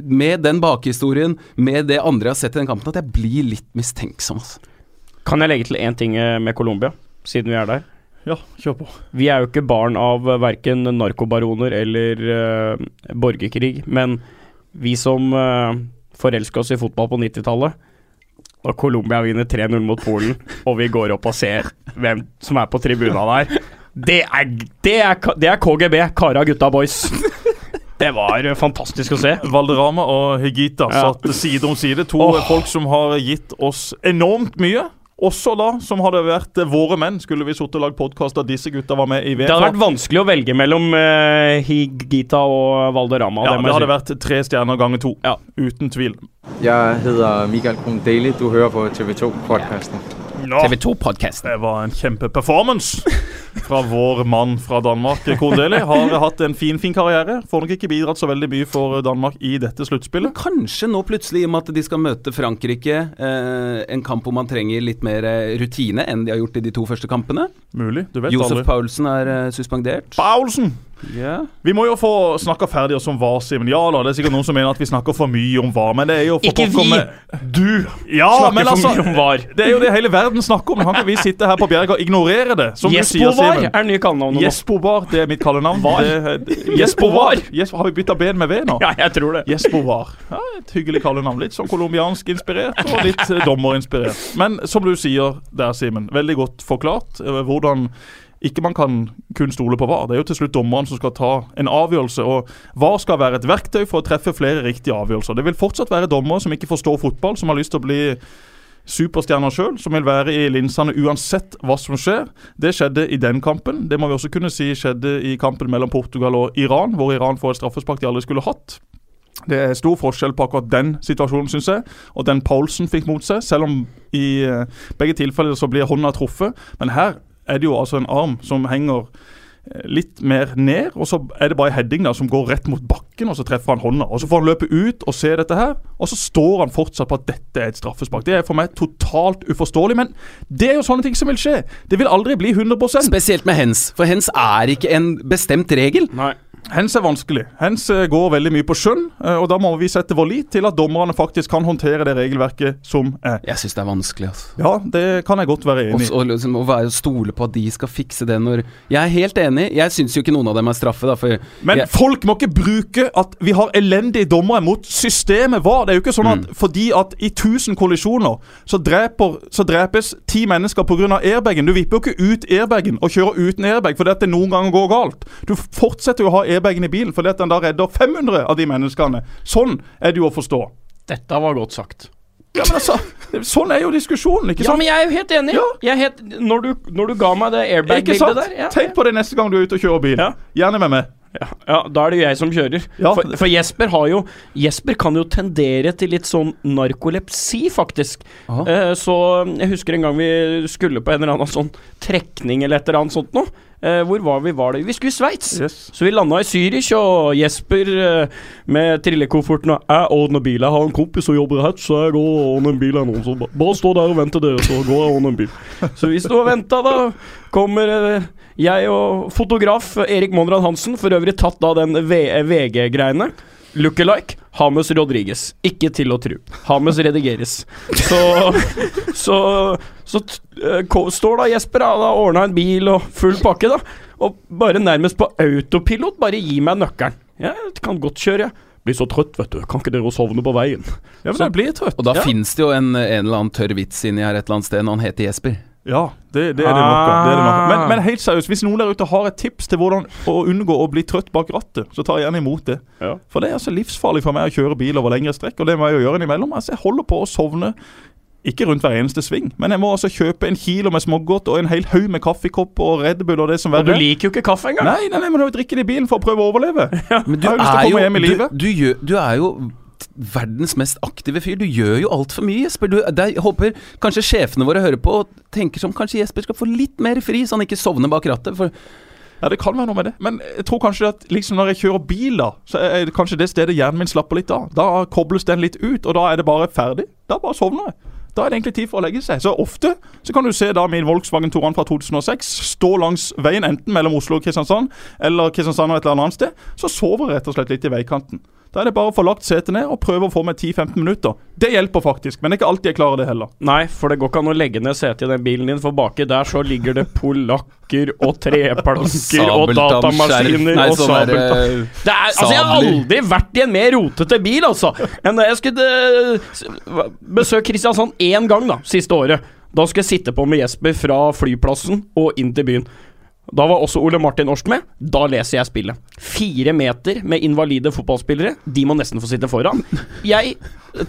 Med den bakhistorien, med det andre jeg har sett i den kampen, at jeg blir litt mistenksom. Altså. Kan jeg legge til én ting eh, med Colombia, siden vi er der? Ja, kjør på. Vi er jo ikke barn av verken narkobaroner eller uh, borgerkrig, men vi som uh, forelska oss i fotball på 90-tallet. Og Colombia vinner 3-0 mot Polen, og vi går opp og ser hvem som er på tribuna der. Det er, det er, det er KGB, Kara gutta boys. Det var fantastisk å se. Valderama og Higita Ja. satt side om side. To oh. folk som har gitt oss enormt mye. Også da, som hadde vært eh, våre menn, skulle vi sittet og lagd podkast da disse gutta var med i VM. Det hadde vært vanskelig å velge mellom uh, Higita og Valderama. ja, det det hadde si. vært tre stjerner ganger to. Ja. Uten tvil. Jeg hedder Mikael Kron Daly. Du hører på TV2-podkasten. Nå, TV2-podkasten. det var en kjempeperformance fra vår mann fra Danmark. Kondeli har hatt en fin, fin karriere. Får nok ikke bidratt så veldig mye for Danmark i dette sluttspillet. Kanskje nå plutselig, i og med at de skal møte Frankrike, eh, en kamp hvor man trenger litt mer eh, rutine enn de har gjort i de to første kampene. Mulig. Du vet Josef aldri. Paulsen er eh, suspendert. Paulsen! Ja. Vi må jo få snakka ferdig oss om VAR, Simen. Ja da, det er sikkert noen som mener at vi snakker for mye om VAR, men det er jo for Ikke vi! med- Du! Ja, Snakker men for altså mye om VAR. Det er jo det hele verden snakker om. Kan ikke vi sitte her på Bjerga og ignorere det? Som du sier, Jespovar er nye kallenavnet nå. Jespovar, det er mitt kallenavn. Jespovar. Jespovar. Har vi bytta ben med V nå? Ja, jeg tror det. Jespovar. Ja, et hyggelig kallenavn. Litt sånn colombiansk inspirert, og litt eh, dommerinspirert. Men som du sier der, Simen, veldig godt forklart eh, hvordan ikke man kan kun stole på VAR. Det er jo til slutt dommeren som skal ta en avgjørelse. og VAR skal være et verktøy for å treffe flere riktige avgjørelser. Det vil fortsatt være dommere som ikke forstår fotball, som har lyst til å bli superstjerner sjøl, som vil være i linsene uansett hva som skjer. Det skjedde i den kampen. Det må vi også kunne si skjedde i kampen mellom Portugal og Iran, hvor Iran får et straffespark de aldri skulle hatt. Det er stor forskjell på akkurat den situasjonen, syns jeg, og den Paulsen fikk mot seg. Selv om i eh, begge tilfeller så blir hånda truffet. Men her er det jo altså en arm som henger litt mer ned, og så er det bare en heading da som går rett mot bakken, og så treffer han hånda. Og Så får han løpe ut og se dette her, og så står han fortsatt på at dette er et straffespark. Det er for meg totalt uforståelig, men det er jo sånne ting som vil skje. Det vil aldri bli 100% Spesielt med hens, for hens er ikke en bestemt regel. Nei. Hens er vanskelig. Hens eh, går veldig mye på skjønn, eh, og da må vi sette vår lit til at dommerne faktisk kan håndtere det regelverket som er. Jeg syns det er vanskelig, altså. Ja, det kan jeg godt være enig i. Og liksom, å være stole på at de skal fikse det når Jeg er helt enig. Jeg syns jo ikke noen av dem er straffe, da, for Men jeg, folk må ikke bruke at vi har elendige dommere mot systemet var. Det er jo ikke sånn at Mm. fordi at i 1000 kollisjoner så, dreper, så drepes ti mennesker pga. airbagen. Du vipper jo ikke ut airbagen og kjører uten airbag fordi at det noen ganger går galt. Du fortsetter jo å ha airbagen i bilen fordi at den da redder 500 av de menneskene. Sånn er det jo å forstå. Dette var godt sagt. Ja, men altså, Sånn er jo diskusjonen, ikke Ja, men jeg er jo helt enig. Ja. Helt, når, du, når du ga meg det airbag-bildet der ja, Tenk på det neste gang du er ute og kjører bil. Gjerne med meg. Ja, ja, Da er det jo jeg som kjører. Ja. For, for Jesper har jo Jesper kan jo tendere til litt sånn narkolepsi, faktisk. Eh, så jeg husker en gang vi skulle på en eller annen sånn trekning eller et eller annet sånt noe. Eh, hvor var vi? var det? Vi skulle i Sveits. Yes. Så vi landa i Zürich, og Jesper eh, med trillekofferten og 'Jeg ordner bil. Jeg har en kompis som jobber her, så jeg går og ordner en bil nå. Så ba- bare stå der og vente, dere, så går jeg og ordner en bil. Så vi sto og venta, da. Kommer eh, jeg og fotograf Erik Monrad Hansen, for øvrig tatt da den VG-greiene. Lookalike Hames Rodriges. Ikke til å tru. Hames redigeres. Så Så, så t- eh, står da Jesper, da, da ordna en bil og full pakke, da. Og bare nærmest på autopilot, bare gi meg nøkkelen. Jeg kan godt kjøre, jeg. Blir så trøtt, vet du. Kan ikke dere sovne på veien? Ja, men jeg blir trøtt. og da Ja. finnes det jo en, en eller annen tørr vits inni her et eller annet sted når han heter Jesper. Ja, det, det er det nok. Det er det nok. Men, men helt seriøst, hvis noen der ute har et tips til hvordan å unngå å bli trøtt bak rattet, så tar jeg gjerne imot det. Ja. For det er altså livsfarlig for meg å kjøre bil over lengre strekk, og det må jeg jo gjøre innimellom. Altså, jeg holder på å sovne. Ikke rundt hver eneste sving, men jeg må altså kjøpe en kilo med smågodt og en hel haug med kaffekopper og Red Bull og det som Og du verre er. liker jo ikke kaffe engang. Nei, nei, nei, men du drikker drikke det i bilen for å prøve å overleve. Men du er jo du, du, du er jo verdens mest aktive fyr. Du gjør jo altfor mye, Jesper. Du, der, jeg håper kanskje sjefene våre hører på og tenker som kanskje Jesper skal få litt mer fri, så han ikke sovner bak rattet. For Ja, det kan være noe med det. Men jeg tror kanskje at liksom når jeg kjører bil, da, så er det kanskje det stedet hjernen min slapper litt av. Da kobles den litt ut, og da er det bare ferdig. Da bare sovner jeg. Da er det egentlig tid for å legge seg. Så ofte så kan du se da min Volkswagen Toran fra 2006 stå langs veien, enten mellom Oslo og Kristiansand, eller Kristiansand og et eller annet sted. Så sover jeg rett og slett litt i veikanten. Da er det bare å få lagt setet ned og prøve å få meg 10-15 minutter. Det hjelper faktisk, men det er ikke alltid jeg klarer det heller. Nei, for det går ikke an å legge ned setet i den bilen din, for baki der så ligger det polakker og treplanker og datamaskiner nei, og sånn sabeltann. eh, Det er, altså, jeg har aldri vært i en mer rotete bil, altså, enn da jeg skulle eh, besøke Kristiansand én gang, da, siste året. Da skulle jeg sitte på med Jesper fra flyplassen og inn til byen. Da var også Ole Martin Årst med. Da leser jeg spillet. Fire meter med invalide fotballspillere. De må nesten få sitte foran. Jeg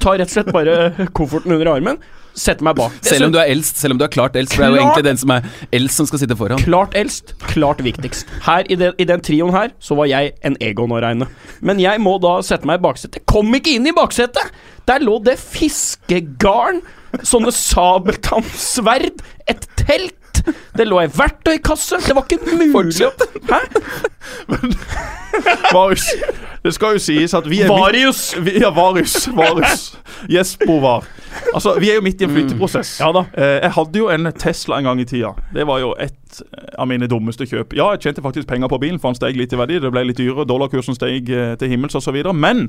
tar rett og slett bare kofferten under armen, setter meg bak. selv om du er eldst, selv om du er klart eldst, for det er jo egentlig den som er eldst som skal sitte foran. Klart eldst, klart viktigst. Her i, den- i den trioen her, så var jeg en Egon å regne. Men jeg må da sette meg i baksetet. Kom ikke inn i baksetet! Der lå det fiskegarn, sånne sabeltannsverd, et telt. Det lå ei verktøykasse. Det var ikke mulig Fortsett. Hæ? Marius, det skal jo sies at vi er Varius! Vi, ja, Varius. Varius. Jesper var. Altså, Vi er jo midt i en flytteprosess. Ja da. Eh, jeg hadde jo en Tesla en gang i tida. Det var jo et eh, av mine dummeste kjøp. Ja, jeg tjente faktisk penger på bilen, for den steg litt i verdi. Det ble litt dyrere. Dollarkursen steg eh, til himmels osv. Men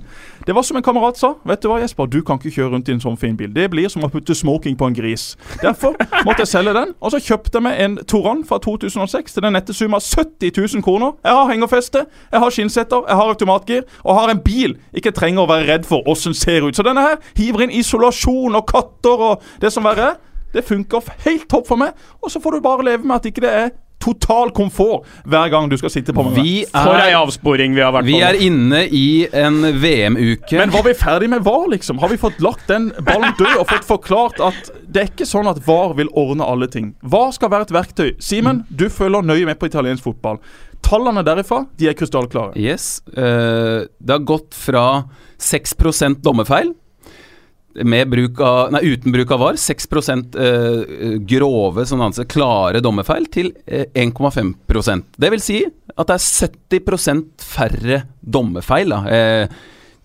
det var som en kamerat sa. Vet du hva, Jesper? Du kan ikke kjøre rundt i en sånn fin bil. Det blir som å putte smoking på en gris. Derfor måtte jeg selge den. Og så kjøpte jeg meg en Toran fra 2006 til den nette sum av 70 000 kroner. Jeg har hengerfeste, jeg har skinnsetter, jeg har automatgir og har en bil ikke trenger å være redd for åssen ser ut. Så denne her hiver inn isolasjon og katter og det som verre er. Det funker helt topp for meg. Og så får du bare leve med at ikke det er total komfort hver gang du skal sitte på med meg. Vi For ei avsporing vi har vært vi på. er inne i en VM-uke. Men var vi ferdig med VAR, liksom? Har vi fått lagt den ballen død og fått forklart at det er ikke sånn at VAR vil ordne alle ting? VAR skal være et verktøy. Simen, du følger nøye med på italiensk fotball. Tallene derifra de er krystallklare. Yes. Uh, det har gått fra 6 dommerfeil bruk av, nei, uten bruk av VAR, 6 eh, grove, sånn anser, klare dommerfeil, til eh, 1,5% Det vil si at det er 70 færre dommerfeil. Da. Eh,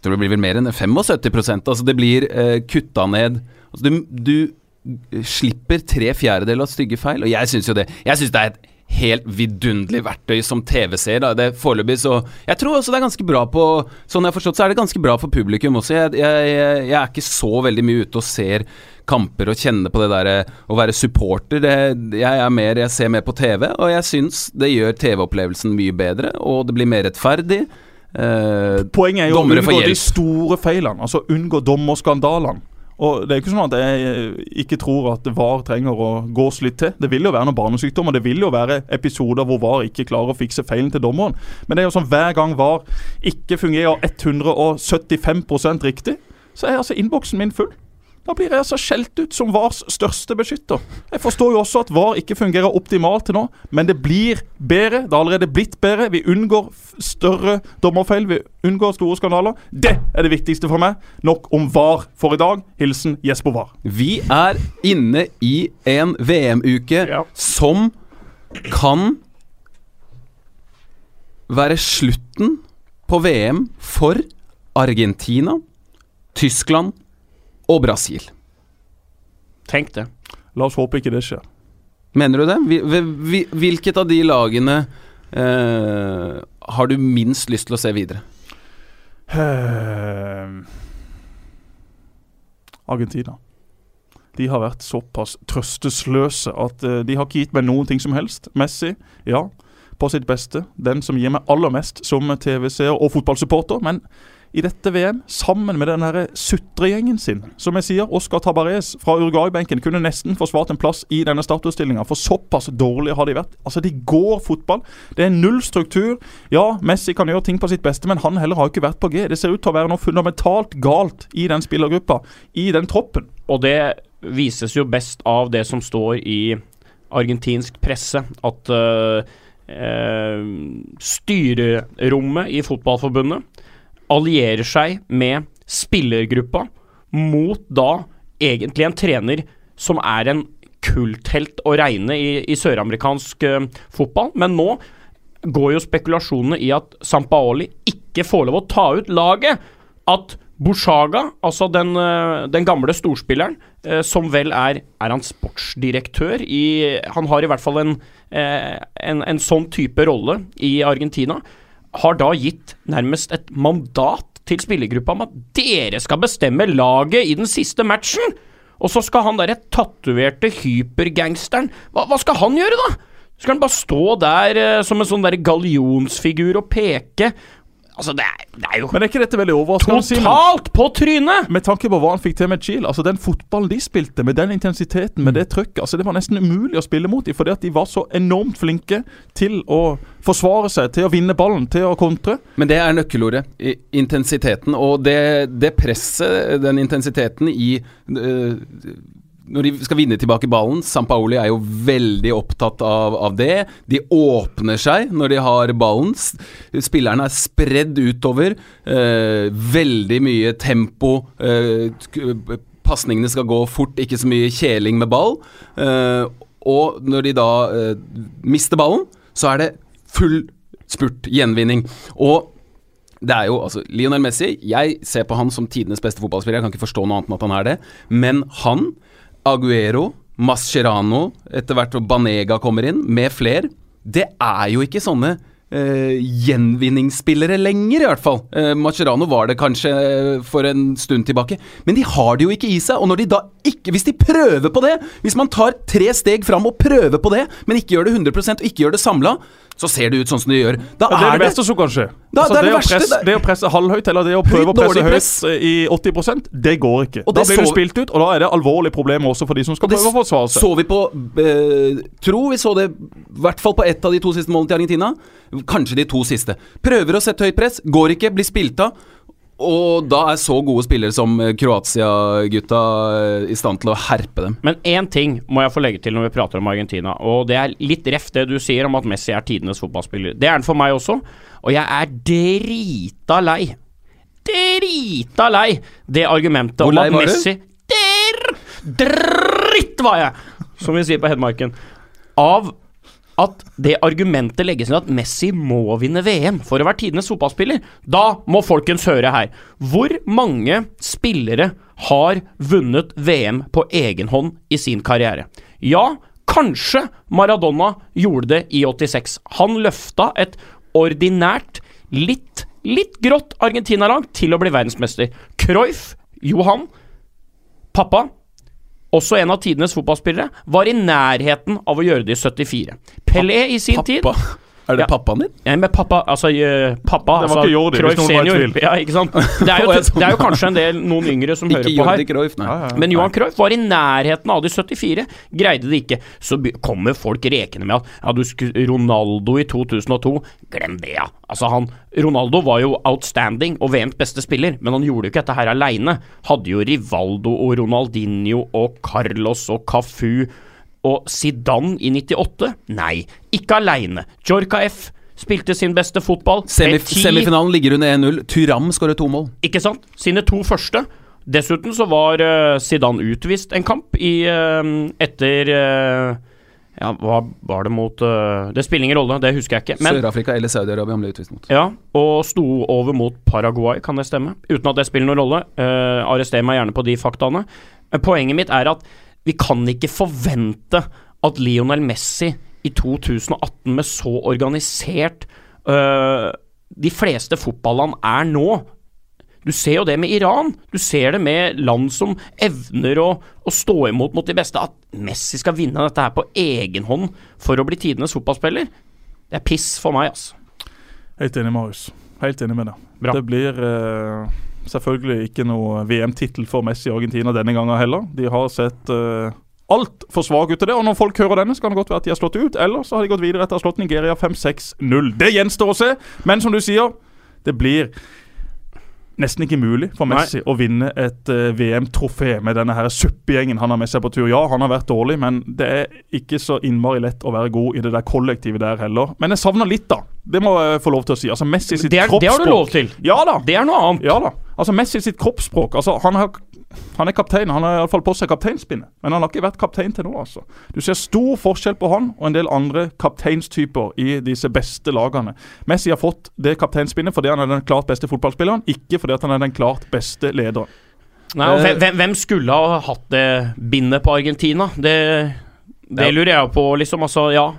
tror det blir vel mer enn 75% Altså det blir eh, kutta ned altså du, du slipper tre fjerdedeler av stygge feil, og jeg syns jo det Jeg synes det er et helt vidunderlig verktøy som TV-seer. Det Foreløpig så Jeg tror også det er ganske bra på Sånn jeg har forstått, så er det ganske bra for publikum også. Jeg, jeg, jeg, jeg er ikke så veldig mye ute og ser kamper og kjenner på det derre å være supporter. Det, jeg er mer Jeg ser mer på TV, og jeg syns det gjør TV-opplevelsen mye bedre, og det blir mer rettferdig. Eh, Poenget er jo å unngå de store feilene. Altså unngå dommerskandalene. Og Det er jo ikke sånn at jeg eh, ikke tror at VAR trenger å gås litt til. Det vil jo være noen barnesykdommer, det vil jo være episoder hvor VAR ikke klarer å fikse feilen til dommeren. Men det er jo sånn hver gang VAR ikke fungerer 175% riktig, så er altså innboksen min full. Da blir jeg altså skjelt ut som VARs største beskytter. Jeg forstår jo også at VAR ikke fungerer optimalt til nå, men det blir bedre. Det har allerede blitt bedre. Vi unngår større dommerfeil, vi unngår store skandaler. Det er det viktigste for meg. Nok om VAR for i dag. Hilsen Jesper VAR. Vi er inne i en VM-uke Ja. som kan være slutten på VM for Argentina, Tyskland og Brasil. Tenk det. La oss håpe ikke det skjer. Mener du det? Vi- vi- vi- Hvilket av de lagene eh, har du minst lyst til å se videre? Eh, Argentina. De har vært såpass trøstesløse at eh, de har ikke gitt meg noen ting som helst. Messi, ja, på sitt beste. Den som gir meg aller mest som TV-seer og fotballsupporter. Men i dette VM, sammen med den sutregjengen sin, som jeg sier, Oscar Tabarez fra Uruguay-benken kunne nesten forsvart en plass i denne startutstillinga, for såpass dårlige har de vært. Altså, de går fotball. Det er null struktur. Ja, Messi kan gjøre ting på sitt beste, men han heller har ikke vært på G. Det ser ut til å være noe fundamentalt galt i den spillergruppa, i den troppen. Og det vises jo best av det som står i argentinsk presse, at uh, uh, styrerommet i fotballforbundet allierer seg med spillergruppa mot da egentlig en trener som er en kulthelt å regne i, i søramerikansk uh, fotball. Men nå går jo spekulasjonene i at Sampaoli ikke får lov å ta ut laget. At Bushaga, altså den, øh, den gamle storspilleren, øh, som vel er Er han sportsdirektør i Han har i hvert fall en, eh, en, en sånn type rolle i Argentina. Har da gitt nærmest et mandat til spillergruppa om at dere skal bestemme laget i den siste matchen! Og så skal han derre tatoverte hypergangsteren hva, hva skal han gjøre, da? Skal han bare stå der eh, som en sånn der gallionsfigur og peke? Altså, det er, det er jo Men er ikke dette veldig overraskende? Totalt på trynet! Med tanke på hva han fikk til med Chile, altså den fotballen de spilte, med den intensiteten, med det trøkket, altså det var nesten umulig å spille mot dem, fordi at de var så enormt flinke til å forsvare seg, til å vinne ballen, til å kontre. Men det er nøkkelordet. i- Intensiteten. Og det, det presset, den intensiteten i øh, Når de skal vinne tilbake ballen Sampaoli er jo veldig opptatt av, av det. De åpner seg når de har ballen. Spillerne er spredd utover. Eh, veldig mye tempo. Eh, Pasningene skal gå fort, ikke så mye kjeling med ball. Eh, og når de da øh, mister ballen, så er det full spurt, gjenvinning. Og det er jo altså Lionel Messi Jeg ser på han som tidenes beste fotballspiller. Jeg kan ikke forstå noe annet enn at han er det. Men han, Aguero, Mascherano, etter hvert Banega kommer inn, med fler, det er jo ikke sånne Uh, gjenvinningsspillere lenger, i hvert fall. Uh, Mascherano var det kanskje uh, for en stund tilbake. Men de har det jo ikke i seg. Og når de da ikke Hvis de prøver på det, hvis man tar tre steg fram og prøver på det, men ikke gjør det 100 og ikke gjør det samla, så ser det ut sånn som det gjør. Da Ja, det er det det beste som kan skje. Da- altså, det det å verste, presse, det- å presse halvhøyt, eller det å prøve å presse høyt i 80% det går ikke. Da blir blir du spilt ut, og da er det alvorlige problemer også for de som skal prøve å forsvare seg. så vi på eh, Tro vi så det i hvert fall på ett av de to siste målene til Argentina. Kanskje de to siste. Prøver å sette høyt press, går ikke, blir spilt av. Og da er så gode spillere som eh, Kroatia-gutta eh, i stand til å herpe dem. Men én ting må jeg få legge til når vi prater om Argentina, og det er litt reft det du sier om at Messi er tidenes fotballspiller. Det er han for meg også, og jeg er drita lei. Drita lei det argumentet om at? Messi Der, Dritt var jeg! Som vi sier på Hedmarken. Av at det argumentet legges inn at Messi må vinne VM for å være tidenes fotballspiller. Da må folkens høre her. Hvor mange spillere har vunnet VM på egen hånd i sin karriere? Ja, Kanskje Maradona gjorde det i 86. Han løfta et ordinært, litt, litt grått Argentina-lag til å bli verdensmester. Cruyff, Johan, pappa, også en av tidenes fotballspillere, var i nærheten av å gjøre det i 74. Pelé i sin tid Pappa. Er det Ja. pappaen din? ja, men pappa, altså uh, pappa Det var altså, ikke Jordi, hvis noen noen var i tvil. Ja, ikke sant? Det er, jo, det er jo kanskje en del noen yngre som Ikke hører på her. Cruyff, nei. Men Johan Cruyff var i nærheten av de 74, greide det ikke. Så kommer folk rekende med at ja, du skulle Ronaldo i 2002 Glem det, ja. Altså, han Ronaldo var jo outstanding og VMs beste spiller, men han gjorde jo ikke dette her aleine. Hadde jo Rivaldo og Ronaldinho og Carlos og Cafu og Zidane i 98. Nei, ikke aleine. Jorka F. Spilte sin beste fotball. Semif Semifinalen ligger under 1-0. Turam skårer to mål. ikke sant? Sine to første. Dessuten så var uh, Zidane utvist en kamp i uh, etter uh, Ja, hva var det mot Det spiller ingen rolle, det husker jeg ikke. Sør-Afrika eller Saudi-Arabia han ble utvist mot. ja, og sto over mot Paraguay, kan det stemme? Uten at det spiller noen rolle. Arrester meg gjerne på de faktaene. Poenget mitt er at vi kan ikke forvente at Lionel Messi i 2018 med så organisert øh, De fleste fotballand er nå. Du ser jo det med Iran. Du ser det med land som evner å, å stå imot mot de beste. At Messi skal vinne dette her på egen hånd for å bli tidenes fotballspiller, det er piss for meg, altså. Helt enig, Marius. Helt enig med deg. Bra. Det blir eh, selvfølgelig ikke noe VM-tittel for Messi i Argentina denne gangen heller. De har sett uh, altfor svake ut til det. Og når folk hører denne, så kan det godt være at de har slått ut. Eller så har de gått videre etter å ha slått Nigeria 5-6-0. Det gjenstår å se. Men som du sier, det blir nesten ikke mulig for Messi å vinne et uh, VM-trofé med denne her suppegjengen han har med seg på tur. Ja, han har vært dårlig, men det er ikke så innmari lett å være god i det der kollektivet der heller. Men jeg savner litt, da. Det må jeg få lov til å si. Altså Messi sitt er, det har du lov til. Ja da. Det er noe annet. Ja da. Altså Messi sitt kroppsspråk altså Han, har, han er kaptein. Han har iallfall på seg kapteinspinnet. Men han har ikke vært kaptein til nå, altså. Du ser stor forskjell på han og en del andre kapteinstyper i disse beste lagene. Messi har fått det kapteinspinnet fordi han er den klart beste fotballspilleren, ikke fordi han er den klart beste lederen. Nei, og hvem, hvem- hvem skulle ha hatt det bindet på Argentina? Det, det Ja. lurer jeg på, liksom. Altså, ja.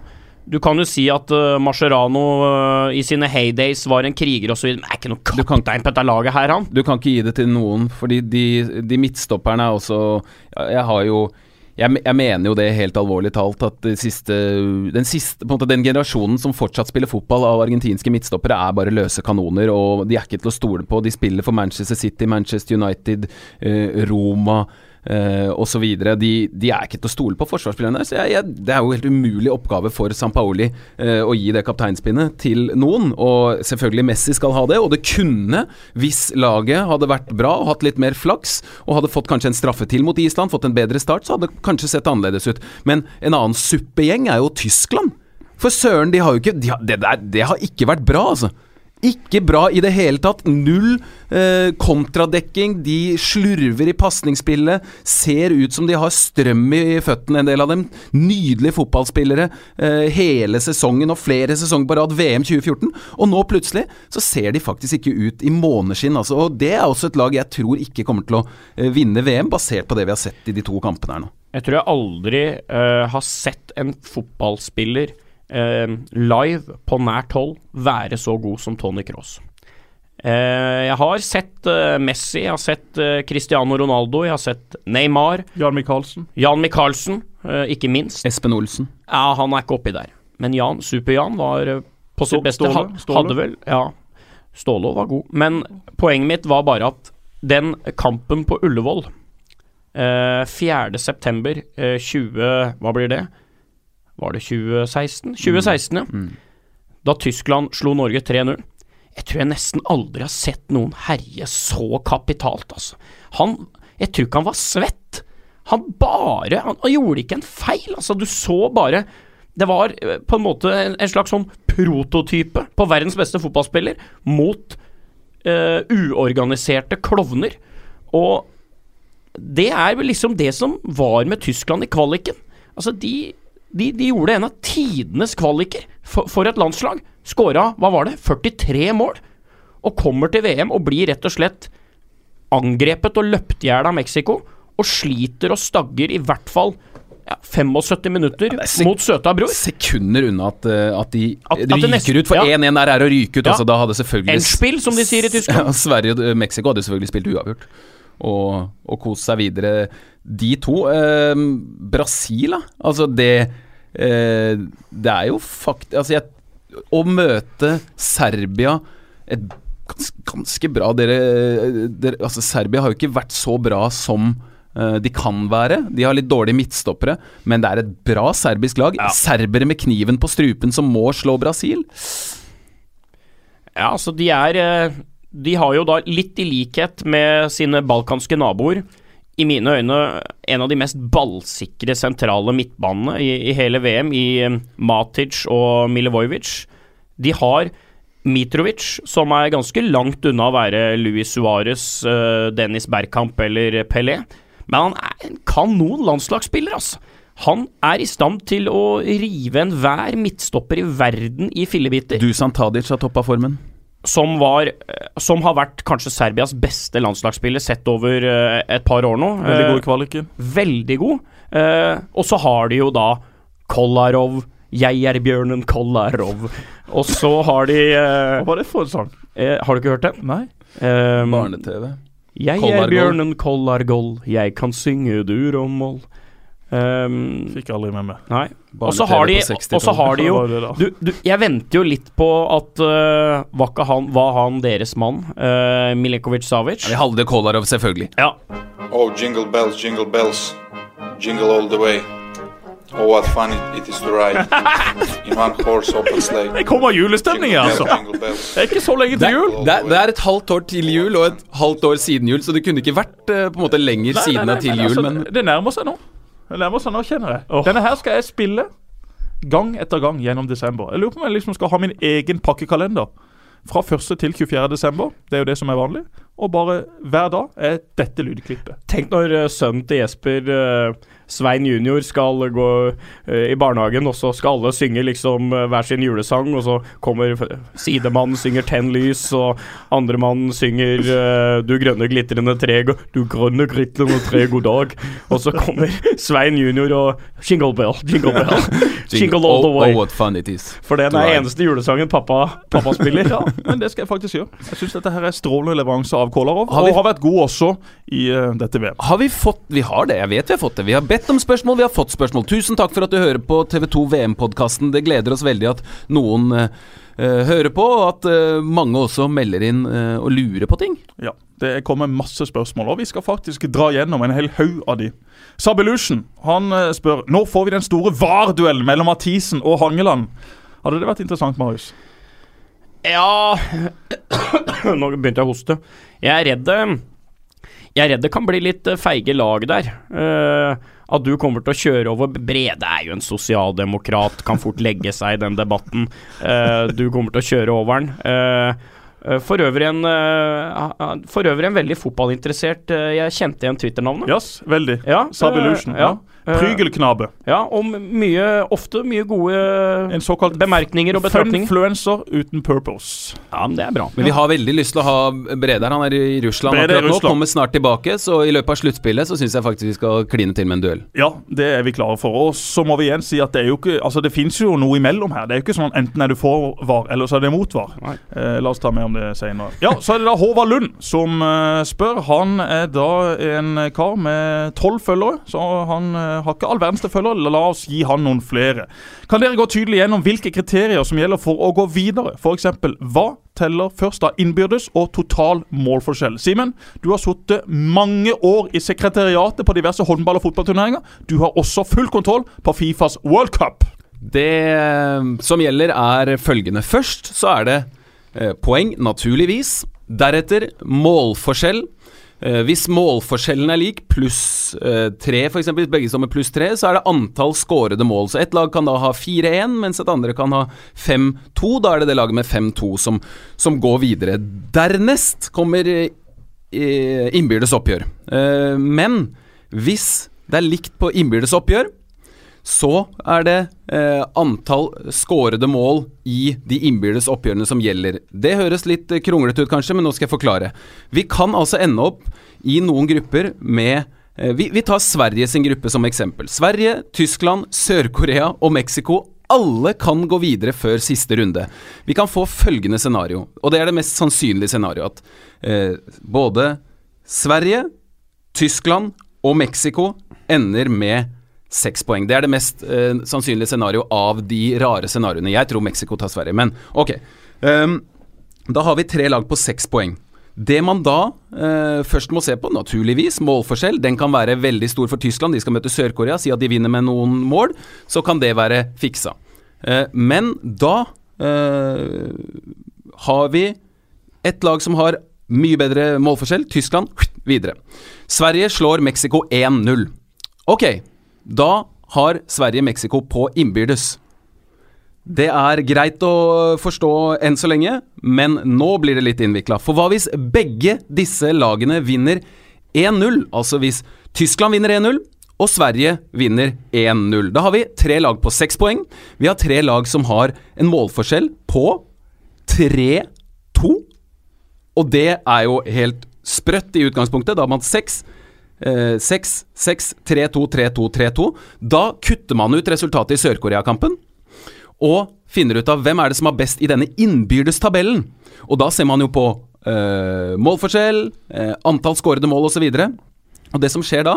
Du kan jo si at uh, Mascherano uh, i sine heydays var en kriger osv., men er ikke noe Du kan- kaptein på dette laget her, han. Du kan ikke gi det til noen, fordi de, de midtstopperne er også Jeg har jo jeg, jeg mener jo det helt alvorlig talt, at de siste, den siste måte den generasjonen som fortsatt spiller fotball av argentinske midtstoppere, er bare løse kanoner, og de er ikke til å stole på. De spiller for Manchester City, Manchester United, eh, Roma eh, osv. De, de er ikke til å stole på forsvarsspillerne. Så jeg, jeg, det er jo helt umulig oppgave for Sampaoli eh, å gi det kapteinspinnet til noen. Og selvfølgelig Messi skal ha det, og det kunne, hvis laget hadde vært bra og hatt litt mer flaks, og hadde fått kanskje en straffe til mot Island, fått en bedre start, så hadde det kanskje sett annerledes ut. Men en annen suppegjeng er jo Tyskland. For søren, de har jo ikke de har, det, der, det har ikke vært bra, altså. Ikke bra i det hele tatt. Null eh, kontradekking. De slurver i pasningsspillet. Ser ut som de har strøm i føttene, en del av dem. Nydelige fotballspillere eh, hele sesongen og flere sesonger på rad. VM 2014. Og nå plutselig så ser de faktisk ikke ut i måneskinn. Altså. Og det er også et lag jeg tror ikke kommer til å eh, vinne VM, basert på det vi har sett i de to kampene her nå. Jeg tror jeg aldri uh, har sett en fotballspiller uh, live på nært hold være så god som Tony Cross. Eh, jeg har sett eh, Messi, jeg har sett uh, Cristiano Ronaldo, jeg har sett Neymar, Jan Michaelsen. Jan Michaelsen, uh, ikke minst. Espen Olsen. Ja, han er ikke oppi der. Men Jan, Super-Jan var uh, på sitt beste. Ståle? Ståle? Hadde vel Ja, Ståle var god. Men poenget mitt var bare at den kampen på Ullevål eh, 4. september eh, 20 Hva blir det? Var det 2016? 2016, ja. Mm. Da Tyskland slo Norge 3-0. Jeg tror jeg nesten aldri har sett noen herje så kapitalt, altså. Han Jeg tror ikke han var svett. Han bare Han, han gjorde ikke en feil, altså. Du så bare Det var eh, på en måte en, en slags sånn prototype på verdens beste fotballspiller mot uh, uorganiserte klovner. Og det er vel liksom det som var med Tyskland i kvaliken. Altså, de, de, de gjorde en av tidenes kvaliker for, for et landslag. Skåra, hva var det, 43 mål. Og kommer til VM og blir rett og slett angrepet og løpt i hjel av Mexico. Og sliter og stagger i hvert fall ja, 75 minutter er sek- mot søta bror. Sekunder unna at, eh, at de At- at ryker nesten- ut. For 1-1 ja. der er å ryke ut. Ja. Altså, da hadde selvfølgelig Endspill, som de sier i Tyskland. Ja, Sverige og Mexico hadde selvfølgelig spilt uavgjort. Og, og kose seg videre. De to eh, Brasil, da. Altså, det eh, Det er jo fakt... Altså, jeg, å møte Serbia et gans, ganske bra dere, dere Altså, Serbia har jo ikke vært så bra som eh, de kan være. De har litt dårlige midtstoppere, men det er et bra serbisk lag. Serbere med kniven på strupen som må slå Brasil. Ja, altså de er eh, De har jo da litt i likhet med sine balkanske naboer i mine øyne en av de mest ballsikre sentrale midtbanene i, i hele VM, i eh, Matic og Milivojevic. De har Mitrovic, som er ganske langt unna å være Luis Suárez, eh, Dennis Bergkamp eller Pelé. Men han er en kanon landslagsspiller, altså. Han er i stand til å rive enhver midtstopper i verden i fillebiter Dusan Tadic har toppa formen. Som var eh, Som har vært kanskje Serbias beste landslagsspiller sett over eh, et par år nå. Veldig god Eh, kvaliken. veldig god. Eh, og så har de jo da Kolarov, Jeg er bjørnen Kolarov. Og så har de Hva var det for en sang? Har du ikke hørt den? Nei. Um, Barne-TV. jeg er bjørnen Kollargol, jeg kan synge dur og moll. Um, Fikk aldri med meg. nei. Og så har har de jo du, du, Jeg venter jo litt på at uh, var, han, var han deres mann, uh, Milekovic Savic? Vi hadde Kolarov, selvfølgelig. Ja. Oh, jingle bells, jingle bells, jingle all the way. Oh, what fun it, it is to ride in one horse open sleigh. Det kommer julestemning, altså. Det er ikke så lenge til jul. det, det er et halvt år til jul og et halvt år siden jul, så det kunne ikke vært uh, på en måte lenger Nei, nei, siden nei, av til jul, altså, men Det nærmer seg nå. Det nærmer seg nå, kjenner jeg. Denne her skal jeg spille gang etter gang gjennom desember. Jeg lurer på om jeg liksom skal ha min egen pakkekalender. Fra 1. til 24. desember. Det er jo det som er vanlig. Og bare hver dag er dette lydklippet. Tenk når uh, sønnen til Jesper, uh, Svein junior, skal gå uh, i barnehagen, og så skal alle synge liksom uh, hver sin julesang, og så kommer sidemannen synger 'Tenn lys', og andremannen synger uh, 'Du grønne glitrende tre, du grønne glitrende tre, god dag', og så kommer Svein junior og 'Jingle bell, jingle bell', 'Jingle all the oh, way'. oh, what fun it is. For det er den eneste julesangen pappa, pappa spiller. Ja, men det skal jeg faktisk gjøre. Jeg syns dette her er strålende leveranse av Kolarov, Har vi- og har vært god også i uh, dette VM. Har vi fått Vi har det, jeg vet vi har fått det. Vi har bedt om spørsmål, vi har fått spørsmål. Tusen takk for at du hører på TV2 VM-podkasten. Det gleder oss veldig at noen eh, hører på, og at uh, mange også melder inn uh, og lurer på ting. Ja, Det kommer masse spørsmål, og vi skal faktisk dra gjennom en hel haug av de. Sabelution han spør når får vi den store VAR-duellen mellom Mathisen og Hangeland. Hadde det vært interessant, Marius? Ja Nå begynte jeg å hoste. Jeg er redd det Jeg er redd det kan bli litt feige lag der. Eh, at du kommer til å kjøre over Brede er jo en sosialdemokrat, kan fort legge seg i den debatten. Eh, du kommer til å kjøre over den. Eh, eh, for øvrig en For øvrig en veldig fotballinteressert Jeg kjente igjen Twitter-navnet. Yes, veldig. Ja, Sabelution. eh, ja. Eh, Prygelknabe. Ja, og mye Ofte mye gode En bemerkninger og betraktninger. funfluencer uten purpose. Ja, men det er bra. Men vi har veldig lyst til å ha Brede her. Han er i Russland Brede er i akkurat nå, Russland. kommer snart tilbake. Så i løpet av sluttspillet så syns jeg faktisk vi skal kline til med en duell. Ja, det er vi klare for. Og så må vi igjen si at det er jo ikke Altså, det fins jo noe imellom her. Det er jo ikke sånn enten er du for VAR, eller så er det mot VAR. Eh, la oss ta mer om det senere. Ja, så er det da Håvard Lund som eh, spør. Han er da en kar med tolv følgere, så han eh, har ikke all verdens til følgere. La oss gi han noen flere. Kan dere gå tydelig gjennom hvilke kriterier som gjelder for å gå videre? F.eks. hva teller først av innbyrdes og total målforskjell? Simen, du har sittet mange år i sekretariatet på diverse håndball- og fotballturneringer. Du har også full kontroll på Fifas World Cup. Det eh, som gjelder, er følgende. Først så er det eh, poeng, naturligvis. Deretter målforskjell. Eh, hvis målforskjellen er lik, pluss eh, tre f.eks., hvis begge står med pluss tre, så er det antall skårede mål. Så ett lag kan da ha 4-1, mens et andre kan ha 5-2. Da er det det laget med 5-2 som, som går videre. Dernest kommer eh, innbyrdes oppgjør. Men hvis det er likt på innbyrdes oppgjør, så er det eh, antall skårede mål i de innbyrdes oppgjørene som gjelder. Det høres litt eh, kronglete ut kanskje, men nå skal jeg forklare. Vi kan altså ende opp i noen grupper med Eh, vi, vi tar Sverige sin gruppe som eksempel. Sverige, Tyskland, Sør-Korea og Mexico. Alle kan gå videre før siste runde. Vi kan få følgende scenario, og det er det mest sannsynlige scenarioet. At eh, både Sverige, Tyskland og Mexico ender med seks poeng. Det er det mest eh, sannsynlige scenario av de rare scenarioene. Jeg tror Mexico tar Sverige, men ok. Um, da har vi tre lag på seks poeng. Det man da eh, først må se på, naturligvis, målforskjell. Den kan være veldig stor for Tyskland. De skal møte Sør-Korea. Si at de vinner med noen mål, så kan det være fiksa. Eh, men da eh, har vi et lag som har mye bedre målforskjell. Tyskland videre. Sverige slår Mexico 1-0. Ok, da har Sverige Mexico på innbyrdes. Det er greit å forstå enn så lenge, men nå blir det litt innvikla. For hva hvis begge disse lagene vinner 1-0? Altså hvis Tyskland vinner 1-0 og Sverige vinner 1-0. Da har vi tre lag på seks poeng. Vi har tre lag som har en målforskjell på 3-2. Og det er jo helt sprøtt i utgangspunktet. Da har man seks. 6, 6, 3-2, 3-2, 3-2. Da kutter man ut resultatet i Sør-Korea-kampen og finner ut av hvem er det som har best i denne innbyrdes tabellen. Og da ser man jo på eh, målforskjell, eh, antall skårede mål osv. Og, så og det som skjer da,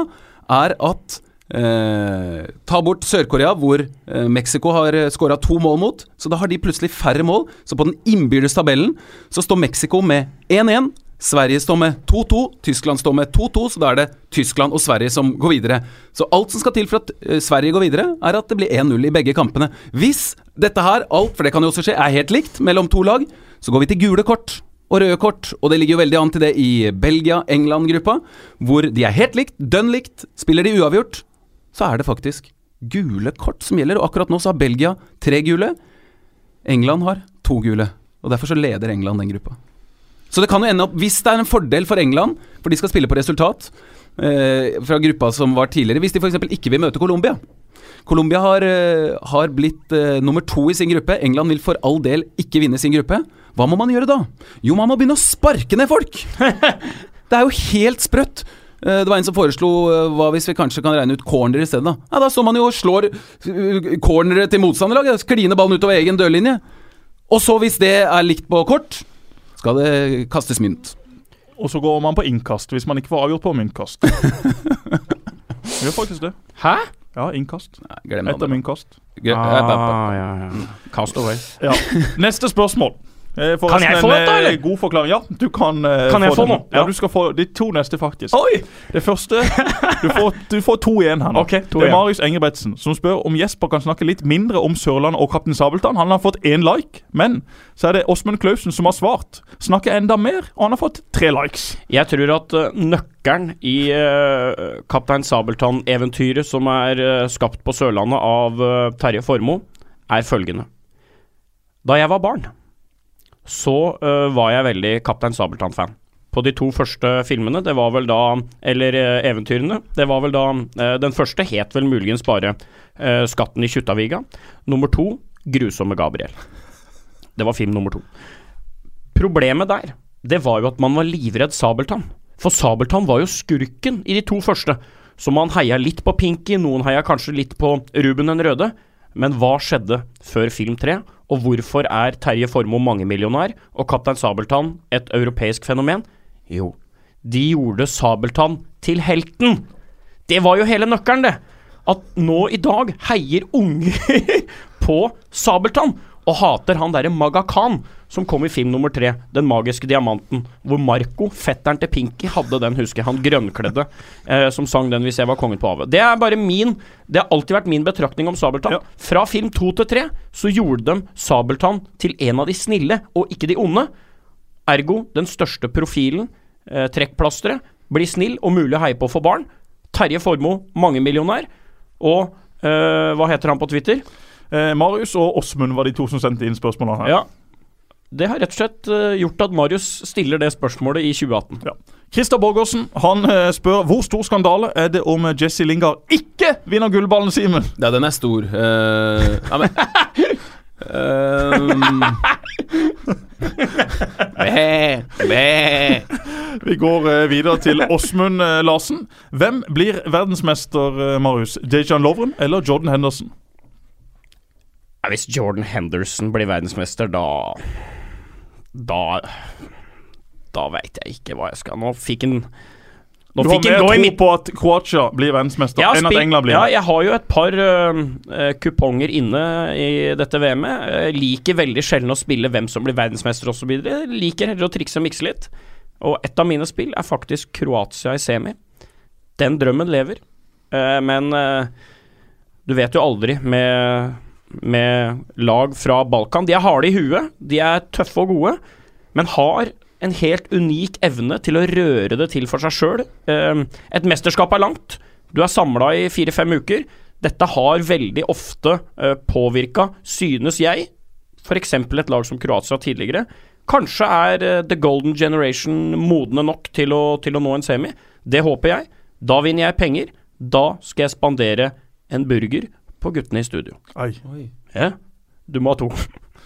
er at eh, Ta bort Sør-Korea, hvor eh, Mexico har skåra to mål mot. Så da har de plutselig færre mål. Så på den innbyrdes tabellen så står Mexico med 1-1. Sverige står med 2-2, Tyskland står med 2-2, så da er det Tyskland og Sverige som går videre. Så alt som skal til for at uh, Sverige går videre, er at det blir 1-0 i begge kampene. Hvis dette her, alt, for det kan jo også skje, er helt likt mellom to lag, så går vi til gule kort og røde kort, og det ligger jo veldig an til det i Belgia-England-gruppa, hvor de er helt likt, dønn likt. Spiller de uavgjort, så er det faktisk gule kort som gjelder, og akkurat nå så har Belgia tre gule. England har to gule, og derfor så leder England den gruppa. Så det kan jo ende opp, hvis det er en fordel for England, for de skal spille på resultat eh, fra gruppa som var tidligere, hvis de f.eks. ikke vil møte Colombia Colombia har, eh, har blitt eh, nummer to i sin gruppe. England vil for all del ikke vinne sin gruppe. Hva må man gjøre da? Jo, man må begynne å sparke ned folk! det er jo helt sprøtt. Eh, det var en som foreslo eh, hva hvis vi kanskje kan regne ut corner i stedet. Da Ja, da står man jo og slår cornere til motstanderlaget. Kline ballen utover egen dørlinje. Og så, hvis det er likt på kort, skal det kastes mynt. Og så går man på innkast hvis man ikke får avgjort på myntkast. Vi Gjør faktisk det. Hæ? Ja, innkast. Nei, glem. Etter myntkast. Gøy- eh, Ah, ja, ja. Cast away. Ja. Neste spørsmål. Eh, Kan jeg få dette, en, eh, eller? God forklaring. Ja, du kan uh, Kan jeg få den. Ja. Ja. du skal få de to neste, faktisk. Oi! Det første Du får, du får to igjen her nå. Ok, to det er igjen. Marius Engebretsen som spør om Jesper kan snakke litt mindre om Sørlandet og Kaptein Sabeltann. Han har fått én like, men så er det Åsmund Klausen som har svart. Snakke enda mer, og han har fått tre likes. Jeg tror at nøkkelen i uh, Kaptein Sabeltann-eventyret som er uh, skapt på Sørlandet av Terje Formoe, er følgende. Da jeg var barn, så eh, var jeg veldig Kaptein Sabeltann-fan. På de to første filmene, det var vel da Eller eh, eventyrene. Det var vel da eh, Den første het vel muligens bare eh, 'Skatten i Kjuttaviga'. Nummer to 'Grusomme Gabriel'. Det var film nummer to. Problemet der, det var jo at man var livredd Sabeltann. For Sabeltann var jo skurken i de to første. Så man heia litt på Pinky, noen heia kanskje litt på Ruben den røde. Men hva skjedde før film tre? Og hvorfor er Terje Formoe mangemillionær og Kaptein Sabeltann et europeisk fenomen? Jo, de gjorde Sabeltann til helten. Det var jo hele nøkkelen, det. At nå i dag heier unger på Sabeltann og hater han derre Maga Khan som kom i film nummer tre, Den magiske diamanten, hvor Marco, fetteren til Pinky, hadde den, husker jeg, han grønnkledde, eh, som sang den hvis jeg var kongen på havet. Det er bare min Det har alltid vært min betraktning om Sabeltann. Ja. Fra film to til tre så gjorde de Sabeltann til en av de snille, og ikke de onde. Ergo den største profilen, eh, trekkplasteret, blir snill og mulig å heie på for barn. Terje Formoe, mangemillionær. Og eh, hva heter han på Twitter? Eh, Marius og Åsmund var de to som sendte inn spørsmålene her. Ja. Det har rett og slett eh, gjort at Marius stiller det spørsmålet i 2018. Ja. Christer Borgersen han eh, spør hvor stor skandale er det om eh, Jesse Lingard ikke vinner gullballen, Simen? Ja, den er stor. Uh, ja, men, Um, Bæ, bæ. Vi går videre til Åsmund Larsen. Hvem blir verdensmester, Marius? Dejan Lovren eller Jordan Henderson? Hvis Jordan Henderson blir verdensmester, da Da Da veit jeg ikke hva jeg skal Nå fikk han Nå Du har mer tro på at Croatia blir verdensmester enn at England blir ja, jeg har jo et par øh, kuponger inne i dette VM-et. Jeg liker veldig sjelden å spille hvem som blir verdensmester osv. Liker heller å trikse og mikse litt. Og et av mine spill er faktisk Kroatia i semi. Den drømmen lever. Uh, men uh, du vet jo aldri med, med lag fra Balkan. De er harde i huet, de er tøffe og gode, men har en helt unik evne til å røre det til for seg sjøl. et mesterskap er langt. Du er samla i fire-fem uker. Dette har veldig ofte uh, påvirka, synes jeg, f.eks. et lag som Kroatia tidligere. Kanskje er eh, The Golden Generation modne nok til å, til å nå en semi. Det håper jeg. Da vinner jeg penger. Da skal jeg spandere en burger på guttene i studio. Ai. Ja, du må ha to.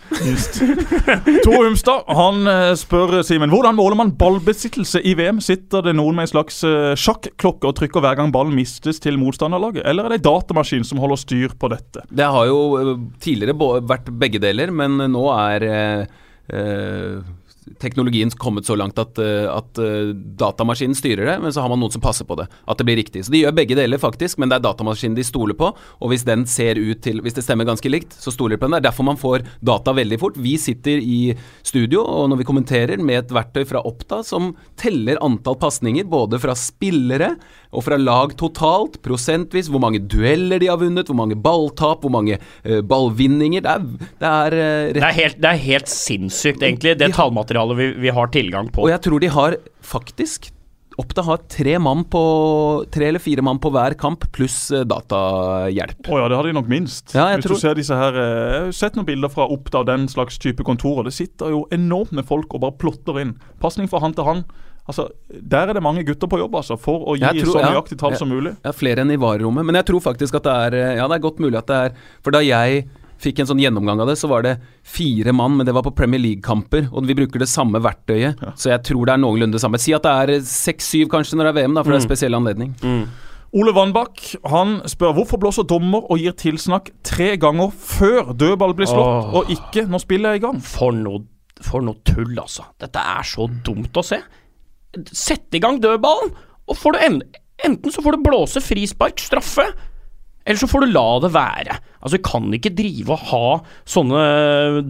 Tor Humstad han eh, spør Simen hvordan måler man ballbesittelse i VM. Sitter det noen med en slags eh, sjakklokke og trykker hver gang ballen mistes til motstanderlaget, eller er det en datamaskin som holder styr på dette? Det har jo eh, tidligere vært begge deler, men nå er eh, eh, teknologien kommet så langt at, eh, at eh, datamaskinen styrer det, men så har man noen som passer på det. At det blir riktig. Så de gjør begge deler, faktisk, men det er datamaskinen de stoler på. Og hvis den ser ut til Hvis det stemmer ganske likt, så stoler de på den. Det er derfor man får data veldig fort. Vi sitter i studio, og når vi kommenterer, med et verktøy fra Oppda som teller antall pasninger, både fra spillere og fra lag totalt, prosentvis, hvor mange dueller de har vunnet, hvor mange balltap, hvor mange uh, ballvinninger. Det er, det er uh, rett Det er helt, det er helt sinnssykt, egentlig, det tallmaterialet vi, vi har tilgang på. Og jeg tror de har faktisk Oppda har tre mann på Tre eller fire mann på hver kamp, pluss eh, datahjelp. Å ja, det har de nok minst. Ja, jeg Hvis tror- du ser disse her Jeg har sett noen bilder fra Oppda og den slags type kontorer. Det sitter jo enormt med folk og bare plotter inn. Pasning fra han til hand. Altså, Der er det mange gutter på jobb altså, for å gi tror- så ja. nøyaktig tall Ja. som mulig. Ja, flere enn i varerommet. Men jeg tror faktisk at det er eh, Ja, det er godt mulig at det er For da jeg fikk en sånn gjennomgang av det, så var det fire mann, men det var på Premier League-kamper. Og vi bruker det samme verktøyet, så jeg tror det er noenlunde det samme. Si at det er seks-syv kanskje når det er VM, da, for det er en spesiell anledning. Ole Vannbakk han spør hvorfor blåser dommer og gir tilsnakk tre ganger før dødball blir slått, Åh. og ikke når spillet er i gang. For noe, for noe tull, altså. Dette er så dumt å se. Sett i gang dødballen, og får du en, enten så får du blåse frispark, straffe, eller så får du la det være. Altså, vi kan ikke drive og ha sånne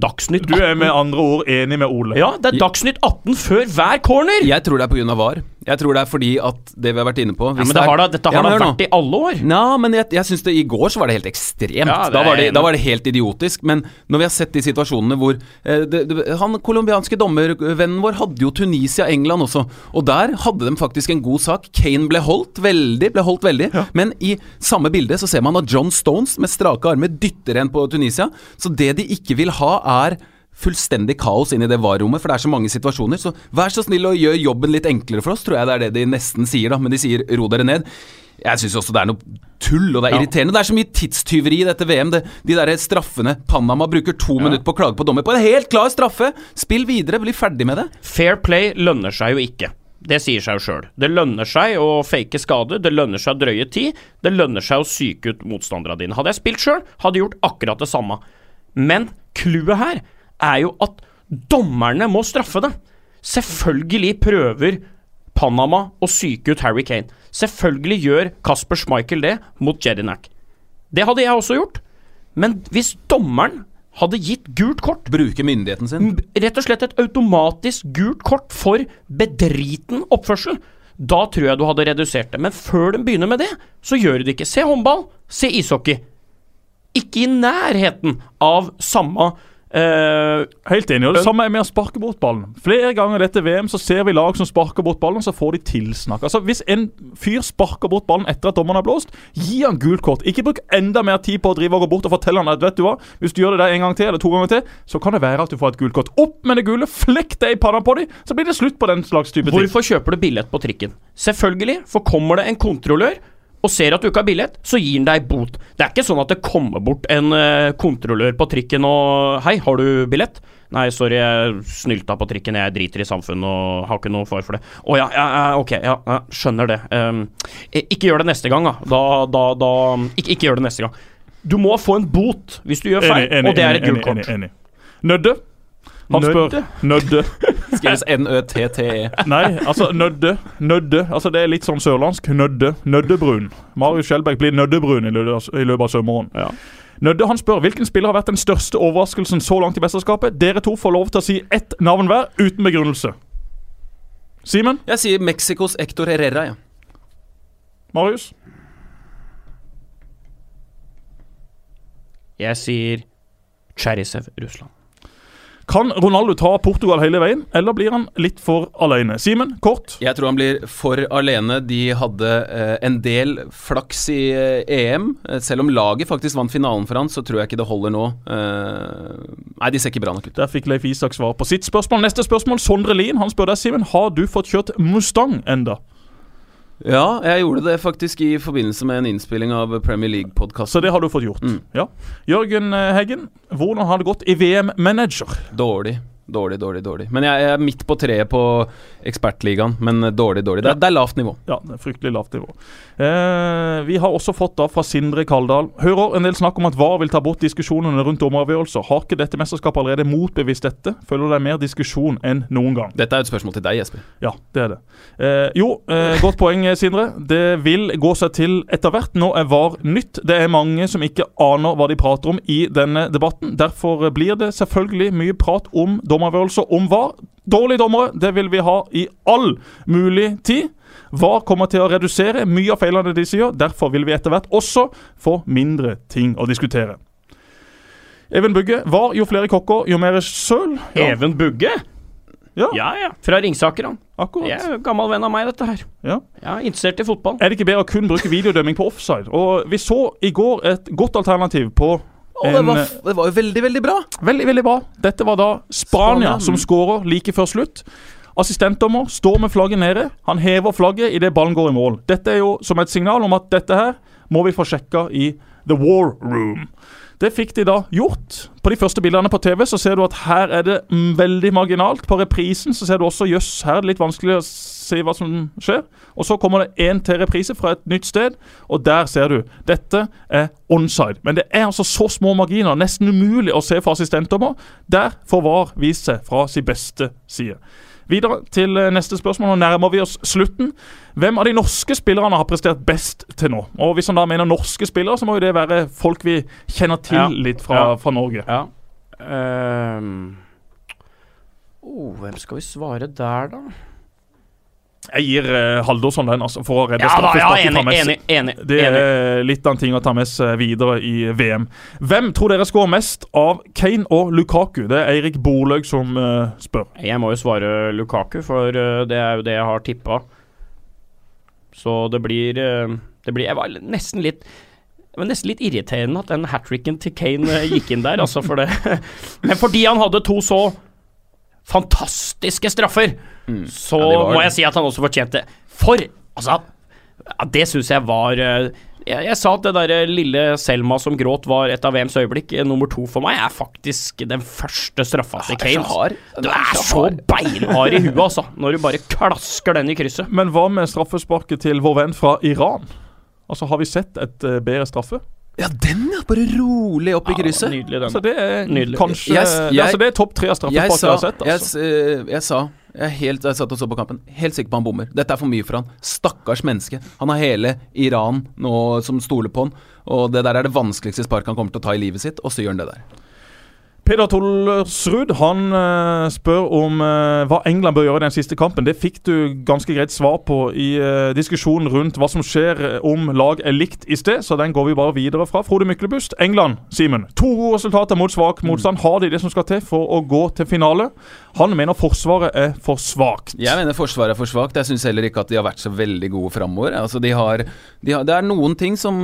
Dagsnytt 18 Du er med andre ord enig med Ole. Ja, det er Dagsnytt 18 før hver corner! Jeg tror det er pga. VAR. Jeg tror det er fordi at det vi har vært inne på Ja, men det har da, dette har ja, da vært i alle år. Nei, men jeg, jeg synes det i går så var det helt ekstremt. Ja, det da, var det, da var det helt idiotisk. Men når vi har sett de situasjonene hvor eh, det, Han colombianske dommervennen vår hadde jo Tunisia-England også, og der hadde de faktisk en god sak. Kane ble holdt veldig, ble holdt veldig. Men i samme bilde så ser man at John Stones med strake armer dytter en på Tunisia. Så det de ikke vil ha, er fullstendig kaos inn i det VAR-rommet, for det er så mange situasjoner. Så vær så snill og gjør jobben litt enklere for oss, tror jeg det er det de nesten sier, da. Men de sier ro dere ned. Jeg syns også det er noe tull, og det er irriterende. Det er så mye tidstyveri i dette VM. Det, de der straffene. Panama bruker to minutter på å klage på dommer på en helt klar straffe! Spill videre, bli ferdig med det. Fair play lønner seg jo ikke. Det sier seg jo sjøl. Det lønner seg å fake skade, det lønner seg å drøye tid, det lønner seg å psyke ut motstanderne dine. Hadde jeg spilt sjøl, hadde jeg gjort akkurat det samme. Men clouet her er jo at dommerne må straffe det. Selvfølgelig prøver Panama å psyke ut Harry Kane. Selvfølgelig gjør Kasper Schmeichel det mot Jedinak. Det hadde jeg også gjort. Men hvis dommeren hadde gitt gult kort Bruke myndigheten sin. Rett og slett et automatisk gult kort for bedriten oppførsel. Da tror jeg du hadde redusert det. Men før de begynner med det, så gjør de det ikke. Se håndball, se ishockey. Ikke i nærheten av samme eh, Helt enig. og Det samme er med å sparke bort ballen. Flere ganger i dette VM så ser vi lag som sparker bort ballen, så får de tilsnakk. Altså Hvis en fyr sparker bort ballen etter at dommeren har blåst, gi han gult kort. Ikke bruk enda mer tid på å drive og gå bort og fortelle han at vet du hva, hvis du gjør det der en gang til eller to ganger til, så kan det være at du får et gult kort. Opp med det gule, flekk det i panna på dem, så blir det slutt på den slags type ting. Hvorfor kjøper du billett på trikken? Selvfølgelig, for kommer det en kontrollør og ser at du ikke har billett, så gir han deg bot. Det er ikke sånn at det kommer bort en eh, kontrollør på trikken og 'Hei, har du billett?' Nei, sorry, jeg snylta på trikken, jeg driter i samfunnet og har ikke noe far for det. Å ja, ja, ja, ok, ja, skjønner det. Eh, ikke gjør det neste gang, da. Da, da, da ikke, ikke gjør det neste gang. Du må få en bot hvis du gjør feil, Enig, enig, og det er et gult kort. enig, enig. Nødde. Han spør Nødde? Skrives N-Ø-T-T-E. Nei, altså nødde. Nødde. Altså Det er litt sånn sørlandsk. Nødde. Nøddebrun. Marius Skjelbæk blir nøddebrun i løpet av, i løpet av sommeren. Ja. Nødde han spør hvilken spiller har vært den største overraskelsen så langt i mesterskapet. Dere to får lov til å si ett navn hver uten begrunnelse. Simen? Jeg sier Mexicos Hector Herrera, ja. Marius? Jeg sier Cherisev, Russland. Kan Ronaldo ta Portugal hele veien, eller blir han litt for alene? Simen, kort. Jeg tror han blir for alene. De hadde eh, en del flaks i eh, EM. Eh, selv om laget faktisk vant finalen for han, så tror jeg ikke det holder nå. Eh, nei, de ser ikke bra nok ut. Der fikk Leif Isak svar på sitt spørsmål. Neste spørsmål, Sondre Lien. Han spør deg, Simen, har du fått kjørt Mustang enda? Ja, jeg gjorde det faktisk i forbindelse med en innspilling av Premier League-podkast. Så det har du fått gjort. Mm. Ja. Jørgen eh, Heggen, hvordan har det gått i VM-manager? Dårlig. Dårlig, dårlig, dårlig. Men jeg, er midt på treet på ekspertligaen, men dårlig, dårlig. Det, er- det er lavt nivå. Ja, det er fryktelig lavt nivå. Eh, vi har også fått da fra Sindre Kaldal Hører en del snakk om at VAR vil ta bort diskusjonene rundt dommeravgjørelser. Har ikke dette mesterskapet allerede motbevist dette? Føler det er mer diskusjon enn noen gang? Dette er et spørsmål til deg, Jesper. Ja, det er det. Eh, jo, eh, godt poeng, Sindre. Det vil gå seg til etter hvert. Nå er VAR nytt. Det er mange som ikke aner hva de prater om i denne debatten. Derfor blir det selvfølgelig mye prat om dommeravgjørelser om VAR. Dårlige dommere, det vil vi ha i all mulig tid. VAR kommer til å redusere mye av feilene de sier. Derfor vil vi etter hvert også få mindre ting å diskutere. Even Bugge, VAR jo flere kokker, jo mer søl. Ja, Even Bugge? Ja. ja, ja. Fra Ringsaker, han. akkurat. Jeg er gammel venn av meg, dette her. Ja. Jeg er interessert i fotball. Er det ikke bedre å kun bruke videodømming på offside? Og Vi så i går et godt alternativ på Å, det, var, det var jo veldig, veldig bra! Veldig, veldig bra. Dette var da Spania, Spania, som mm. skårer like før slutt. Assistentdommer står med flagget nede. Han hever flagget idet ballen går i mål. Dette er jo som et signal om at dette her må vi få sjekka i The War Room. Det fikk de da gjort. På de første bildene på TV så ser du at her er det mm, veldig marginalt. På reprisen så ser du også jøss, her er det litt vanskelig å se hva som skjer. Og så kommer det én til reprise fra et nytt sted, og der ser du. Dette er onside. Men det er altså så små marginer, nesten umulig å se for assistentdommer. Der får VAR vist seg fra sin beste side. Videre til eh, neste spørsmål. Nå nærmer vi oss slutten. Hvem av de norske spillerne har prestert best til nå? Og Hvis han da mener norske spillere, så må jo det være folk vi kjenner til Ja. litt fra, Ja. fra Norge. Ja. Um. oh, hvem skal vi svare der, da? Jeg gir uh, Haldorsson den, altså, for å redde Ja da, ja, straffesparket enig, enig, enig. Det er litt av en ting å ta med seg videre i VM. Hvem tror dere skårer mest av Kane og Lukaku? Det er Eirik Borlaug som eh, spør. Jeg må jo svare Lukaku, for eh, det er jo det jeg har tippa. Så det blir, eh, det blir Jeg var nesten litt det var nesten litt irriterende at den hat tricken til Kane eh, gikk inn der, altså for det. Men fordi han hadde to så fantastiske straffer, så Ja, må jeg si at han også fortjente For Altså, ja, det syns jeg var eh, jeg, jeg sa at det der lille Selma som gråt var et av VMs øyeblikk. Eh, Nummer to for meg er faktisk den første straffa til Kane. Du er så så beinhard i huet, altså, når du bare klasker den i krysset. Men hva med straffesparket til vår venn fra Iran? Altså, Har vi sett et uh, bedre straffe? Ja, den, ja! Bare rolig opp i krysset. Ja, Nydelig, den. den. det er Nydelig. kanskje Jeg- det, jeg- altså, det er topp tre av Jeg straffespark jeg, sa, har sett. jeg, Altså. s- eh, jeg sa jeg, helt, jeg satt og så på kampen. Helt sikker på han bommer. Dette er for mye for han. Stakkars menneske. Han har hele Iran nå som stoler på han. Og det der er det vanskeligste sparket han kommer til å ta i livet sitt, og så gjør han det der. Peder Tollersrud han eh, spør om eh, hva England bør gjøre i den siste kampen. Det fikk du ganske greit svar på i eh, diskusjonen rundt hva som skjer om lag er likt i sted, så den går vi bare videre fra. Frode Myklebust, England. Simen. To gode resultater mot svak motstand. Har de det som skal til for å gå til finale? Han mener Forsvaret er for svakt. Jeg mener Forsvaret er for svakt. Jeg syns heller ikke at de har vært så veldig gode framover. Altså, de har, de har, det er noen ting som,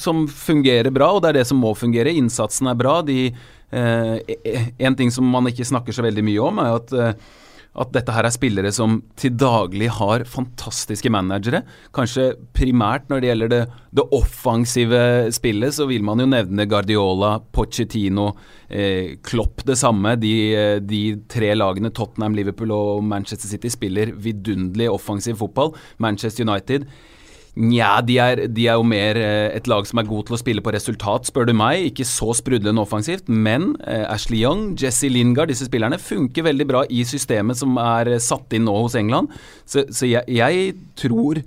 som fungerer bra, og det er det som må fungere. Innsatsen er bra. De, en ting som man ikke snakker så veldig mye om, er at eh, at dette her er spillere som til daglig har fantastiske managere. Kanskje primært når det gjelder det, det offensive spillet, så vil man jo nevne Guardiola, Pochettino, eh, Klopp det samme. De, eh, de tre lagene, Tottenham, Liverpool og Manchester City, spiller vidunderlig offensiv fotball. Manchester United Nja, de er, de er jo mer eh, et lag som er god til å spille på resultat, spør du meg. Ikke så sprudlende offensivt, men eh, Ashley Young, Jesse Lingard, disse spillerne funker veldig bra i systemet som er eh, satt inn nå hos England. Så, så jeg, jeg, tror eh,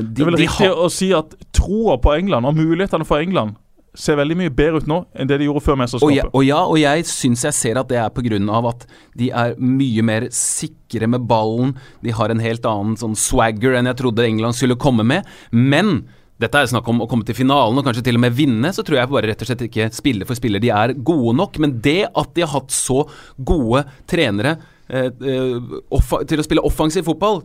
de, Det er vel riktig har- å si at troa på England og mulighetene for England ser veldig mye bedre ut nå enn det de gjorde før mesterskapet. og ja, og jeg syns jeg ser at det er pga. at de er mye mer sikre med ballen. De har en helt annen sånn swagger enn jeg trodde England skulle komme med. Men dette er snakk om å komme til finalen og kanskje til og med vinne. Så tror jeg bare rett og slett ikke spiller for spiller de er gode nok. Men det at de har hatt så gode trenere eh, eh, til å spille offensiv fotball,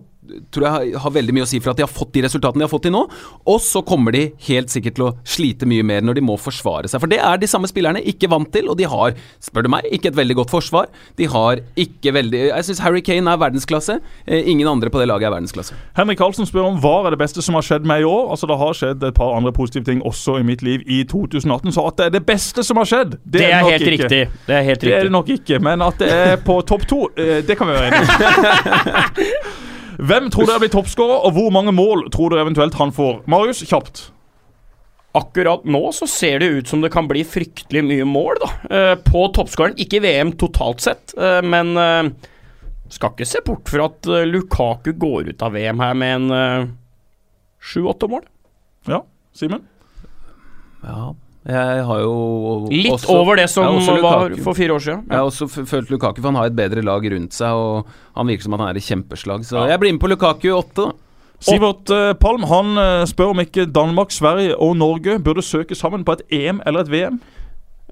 tror jeg har, veldig mye å si for at de har fått de resultatene de har fått til nå. Og så kommer de helt sikkert til å slite mye mer når de må forsvare seg. For det er de samme spillerne ikke vant til, og de har, spør du meg, ikke et veldig godt forsvar. De har ikke veldig Jeg syns Harry Kane er verdensklasse. Eh, ingen andre på det laget er verdensklasse. Henrik Karlsen spør om hva er det beste som har skjedd meg i år. Altså Det har skjedd et par andre positive ting også i mitt liv i 2018, så at det er det beste som har skjedd, det, Det er er, helt ikke. riktig. Det er helt Det er det nok ikke, men at det er på topp to, eh, det kan vi være enige om. Hvem tror dere blir toppskårer, og hvor mange mål tror dere eventuelt han får? Marius, kjapt. Akkurat nå så ser det ut som det kan bli fryktelig mye mål, da. eh, på toppskåreren. Ikke VM totalt sett, eh, men eh, skal ikke se bort fra at Lukaku går ut av VM her med en sju-åtte mål. Ja, Simen? Ja, jeg har jo Litt også- over det som Ja, var for fire år siden. Jeg har også følt Lukaku, for han har et bedre lag rundt seg, og han virker som at han er i kjempeslag. Så jeg blir med på Lukaku åtte, da. Sivert eh, Palm han eh, spør om ikke Danmark, Sverige og Norge burde søke sammen på et EM eller et VM.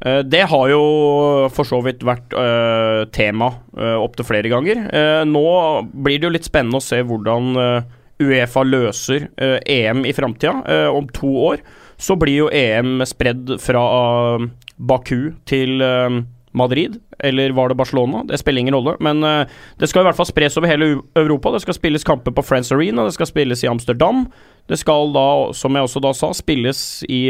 Eh, Det har jo for så vidt vært uh, tema uh, opptil flere ganger. Eh, nå blir det jo litt spennende å se hvordan Uefa løser EM i framtida. Om to år så blir jo EM spredd fra eh, Baku til eh, Madrid, eller var det Barcelona? Det spiller ingen rolle. Men eh, det skal i hvert fall spres over hele Europa. Det skal spilles kamper på Friends Arena, det skal spilles i Amsterdam. Det skal da, som jeg også da sa, spilles i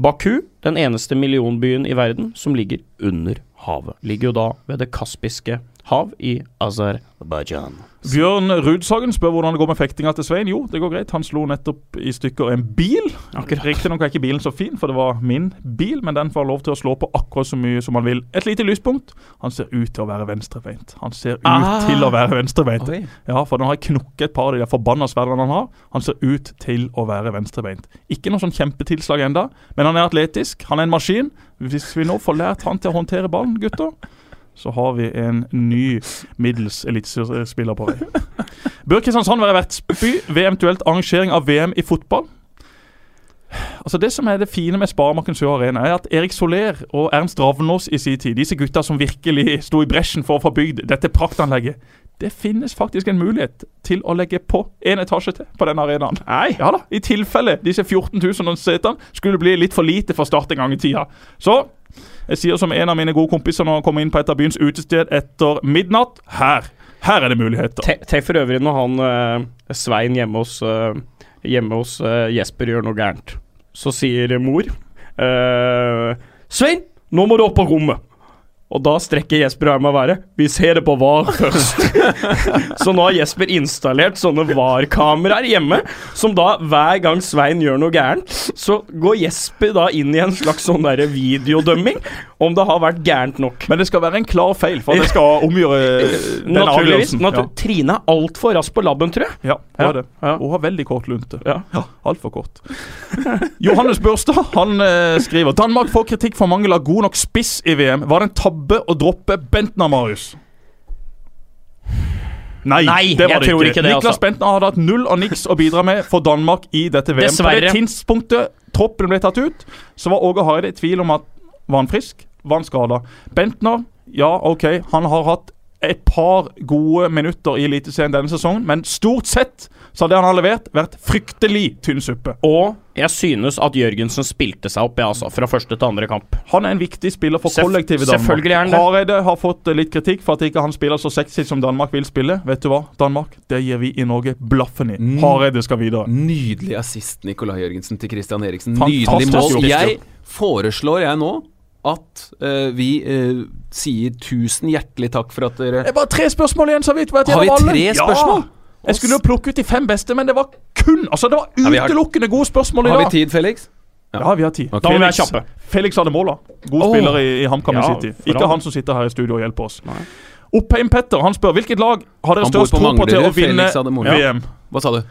Baku, den eneste millionbyen i verden som ligger under havet. Ligger jo da ved Det kaspiske hav i Aserbajdsjan. Bjørn Rudsagen spør hvordan det går med fektinga til Svein. Jo, det går greit. Han slo nettopp i stykker en bil. Riktignok er ikke bilen så fin, for det var min bil, men den får lov til å slå på akkurat så mye som han vil. Et lite lyspunkt. Han ser ut til å være venstrebeint. Han ser ut Ah. til å være venstrebeint. Oi. Ja, for den har knukket et par av de forbanna sverdene han har. Han ser ut til å være venstrebeint. Ikke noe sånn kjempetilslag enda, men han er atletisk. Han er en maskin. Hvis vi nå får lært han til å håndtere ballen, gutter, så har vi en ny middels elitespiller på vei. Bør Kristiansand være vertsby ved eventuelt arrangering av VM i fotball? Altså Det som er det fine med Sparemarken Sør Arena, er at Erik Soler og Ernst Ravnås i sin tid, disse gutta som virkelig sto i bresjen for å få bygd dette praktanlegget, det finnes faktisk en mulighet til å legge på en etasje til på den arenaen. Nei. Ja da, I tilfelle disse 14 000 setene skulle bli litt for lite for start en gang i tida. Så jeg sier som en av mine gode kompiser når han kommer inn på et av byens utested etter midnatt her. Her er det muligheter. Tenk for øvrig når han eh, Svein hjemme hos, eh, hjemme hos eh, Jesper gjør noe gærent. Så sier mor eh, Svein, nå må du opp på rommet. Og da strekker Jesper armen være. Vi ser det på VAR først. så nå har Jesper installert sånne VAR-kameraer hjemme, som da hver gang Svein gjør noe gærent, så går Jesper da inn i en slags sånn derre videodømming om det har vært gærent nok. Men det skal være en klar feil for det skal omgjøre den Naturligvis. avgjørelsen. Ja. Trine er altfor rask på labben, tror jeg. Ja, ja, er det. Ja. Og har veldig kort lunte. Ja. Ja, Altfor kort. Johannes Børstad han eh, skriver Danmark får kritikk for mangel av god nok spiss i VM. Var det en tabbe å droppe Bentner, Marius? Nei, Nei, det var jeg det tror ikke. ikke det, Niklas altså. Bentner hadde hatt null og niks å bidra med for Danmark i dette VM. På det tidspunktet troppen ble tatt ut, så var Åge Hareide i tvil om at var han frisk, var han skada. Bentner, ja OK, han har hatt et par gode minutter i Eliteserien denne sesongen, men stort sett så hadde det han har levert, vært fryktelig tynn suppe. Og jeg synes at Jørgensen spilte seg opp, ja, altså, fra første til andre kamp. Han er en viktig spiller for Seff- kollektivet i Danmark. selvfølgelig er han det. Hareide har fått eh, litt kritikk for at ikke han spiller så sexy som Danmark vil spille. Vet du hva, Danmark, det gir vi i Norge blaffen i. Hareide skal videre. Nydelig assist, Nicolai Jørgensen til Christian Eriksen. Fantastisk Nydelig mål. Jeg foreslår jeg nå at uh, vi uh, sier tusen hjertelig takk for at dere Det er bare tre spørsmål igjen, så vidt. Har vi tre spørsmål? Ja. Jeg skulle jo plukke ut de fem beste, men det var kun Altså, det var Ja, utelukkende gode spørsmål i dag. Har vi tid, Felix? Ja, vi har tid. Okay. Da må vi være Felix, kjappe. Felix hadde måla. God oh. spiller i, i HamKam Ja, City. Ikke han som sitter her i studio og hjelper oss. Nei. Oppheim Petter han spør hvilket lag har dere størst tro på til å vinne. VM? Hva sa du?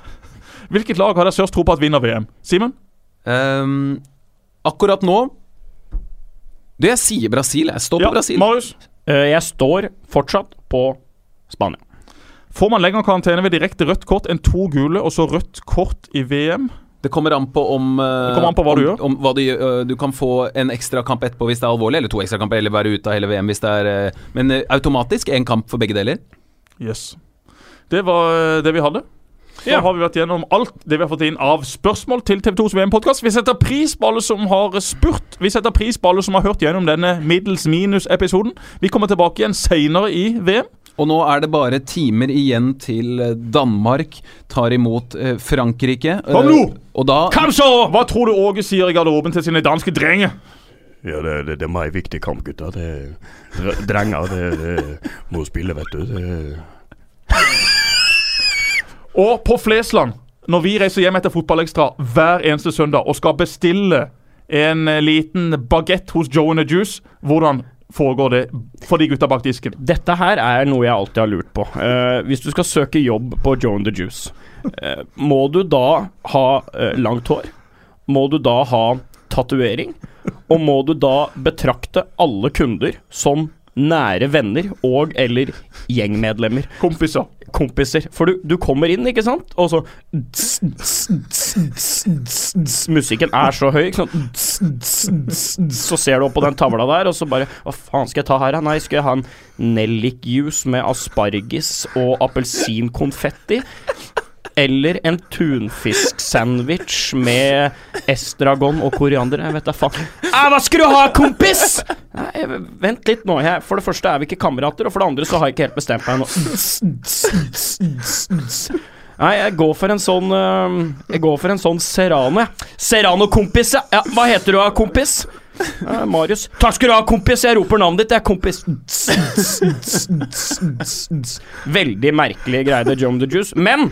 Hvilket lag har dere størst tro på at vinner VM? Simen? Um, akkurat nå Du, jeg sier Brasil. Jeg står på Ja, Brasil. Marius? Uh, jeg står fortsatt på Spania. Får man lengre karantene ved direkte rødt kort enn to gule og så rødt kort i VM? Det kommer an på om uh, Det kommer an på hva om, du gjør. Om hva du. Eh, du kan få en ekstra kamp etterpå hvis det er alvorlig, eller to ekstra kamper, eller være ute av hele VM hvis det er uh, Men automatisk én kamp for begge deler. Yes. Det var det vi hadde. Så Ja. har vi vært gjennom alt det vi har fått inn av spørsmål til TV2s VM-podkast. Vi setter pris på alle som har spurt. Vi setter pris på alle som har hørt gjennom denne middels minus-episoden. Vi kommer tilbake igjen seinere i VM. Og nå er det bare timer igjen til eh, Danmark tar imot eh, Frankrike. Eh, Kom nå! Og da Kom så! Hva tror du Åge sier i garderoben til sine danske drenger? Ja, det, det, det er meg viktig kamp, gutter. Det, dre- drenger det, det må spille, vet du. Det, Og på Flesland, når vi reiser hjem etter Fotballekstra hver eneste søndag og skal bestille en eh, liten bagett hos Joe and the Juice, hvordan foregår det for de gutta bak disken? Dette her er noe jeg alltid har lurt på. Uh, hvis du skal søke jobb på Joe and the Juice, uh, må du da ha uh, langt hår? Må du da ha tatovering? Og må du da betrakte alle kunder som nære venner og eller gjengmedlemmer? Kompiser. kompiser. For du, du kommer inn, ikke sant, og så Musikken er så høy, ikke sant. Så ser du opp på den tavla der, og så bare Hva faen skal jeg ta her, da? Nei, skal jeg ha en nellikjuice med asparges og appelsinkonfetti? Eller en tunfisksandwich med estragon og koriander. Jeg vet da faen. Ah, hva skal du ha, kompis?! Nei, vent litt nå. Jeg, for det første er vi ikke kamerater, og for det andre så har jeg ikke helt bestemt meg ennå. Nei, jeg går for en sånn Jeg går for en sånn Serrano, jeg. Serrano-kompis, ja. Hva heter du kompis? Ja, Marius. Takk skal du ha, kompis. Jeg roper navnet ditt, jeg, kompis. Veldig merkelig greie, det, John the Juice. Men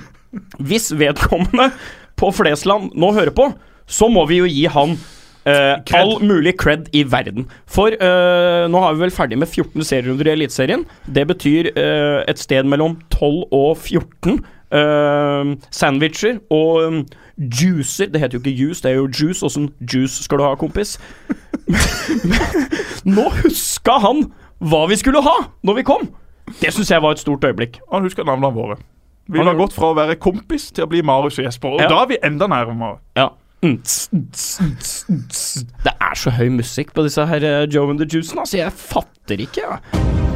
hvis vedkommende på Flesland nå hører på, så må vi jo gi han eh, all mulig cred i verden. For eh, nå har vi vel ferdig med 14 serierunder i Eliteserien. Det betyr eh, et sted mellom 12 og 14 eh, sandwicher og um, juicer. Det heter jo ikke juice, det er jo juice. Åssen juice skal du ha, kompis? nå huska han hva vi skulle ha når vi kom! Det syns jeg var et stort øyeblikk. Han husker navnene våre. Vi har gått fra å være kompis til å bli Marius og Jesper, og Ja. da er vi enda nærmere. Ja. Mm. Det er så høy musikk på disse her eh, Joe and the Juicen, altså. Jeg fatter ikke, jeg.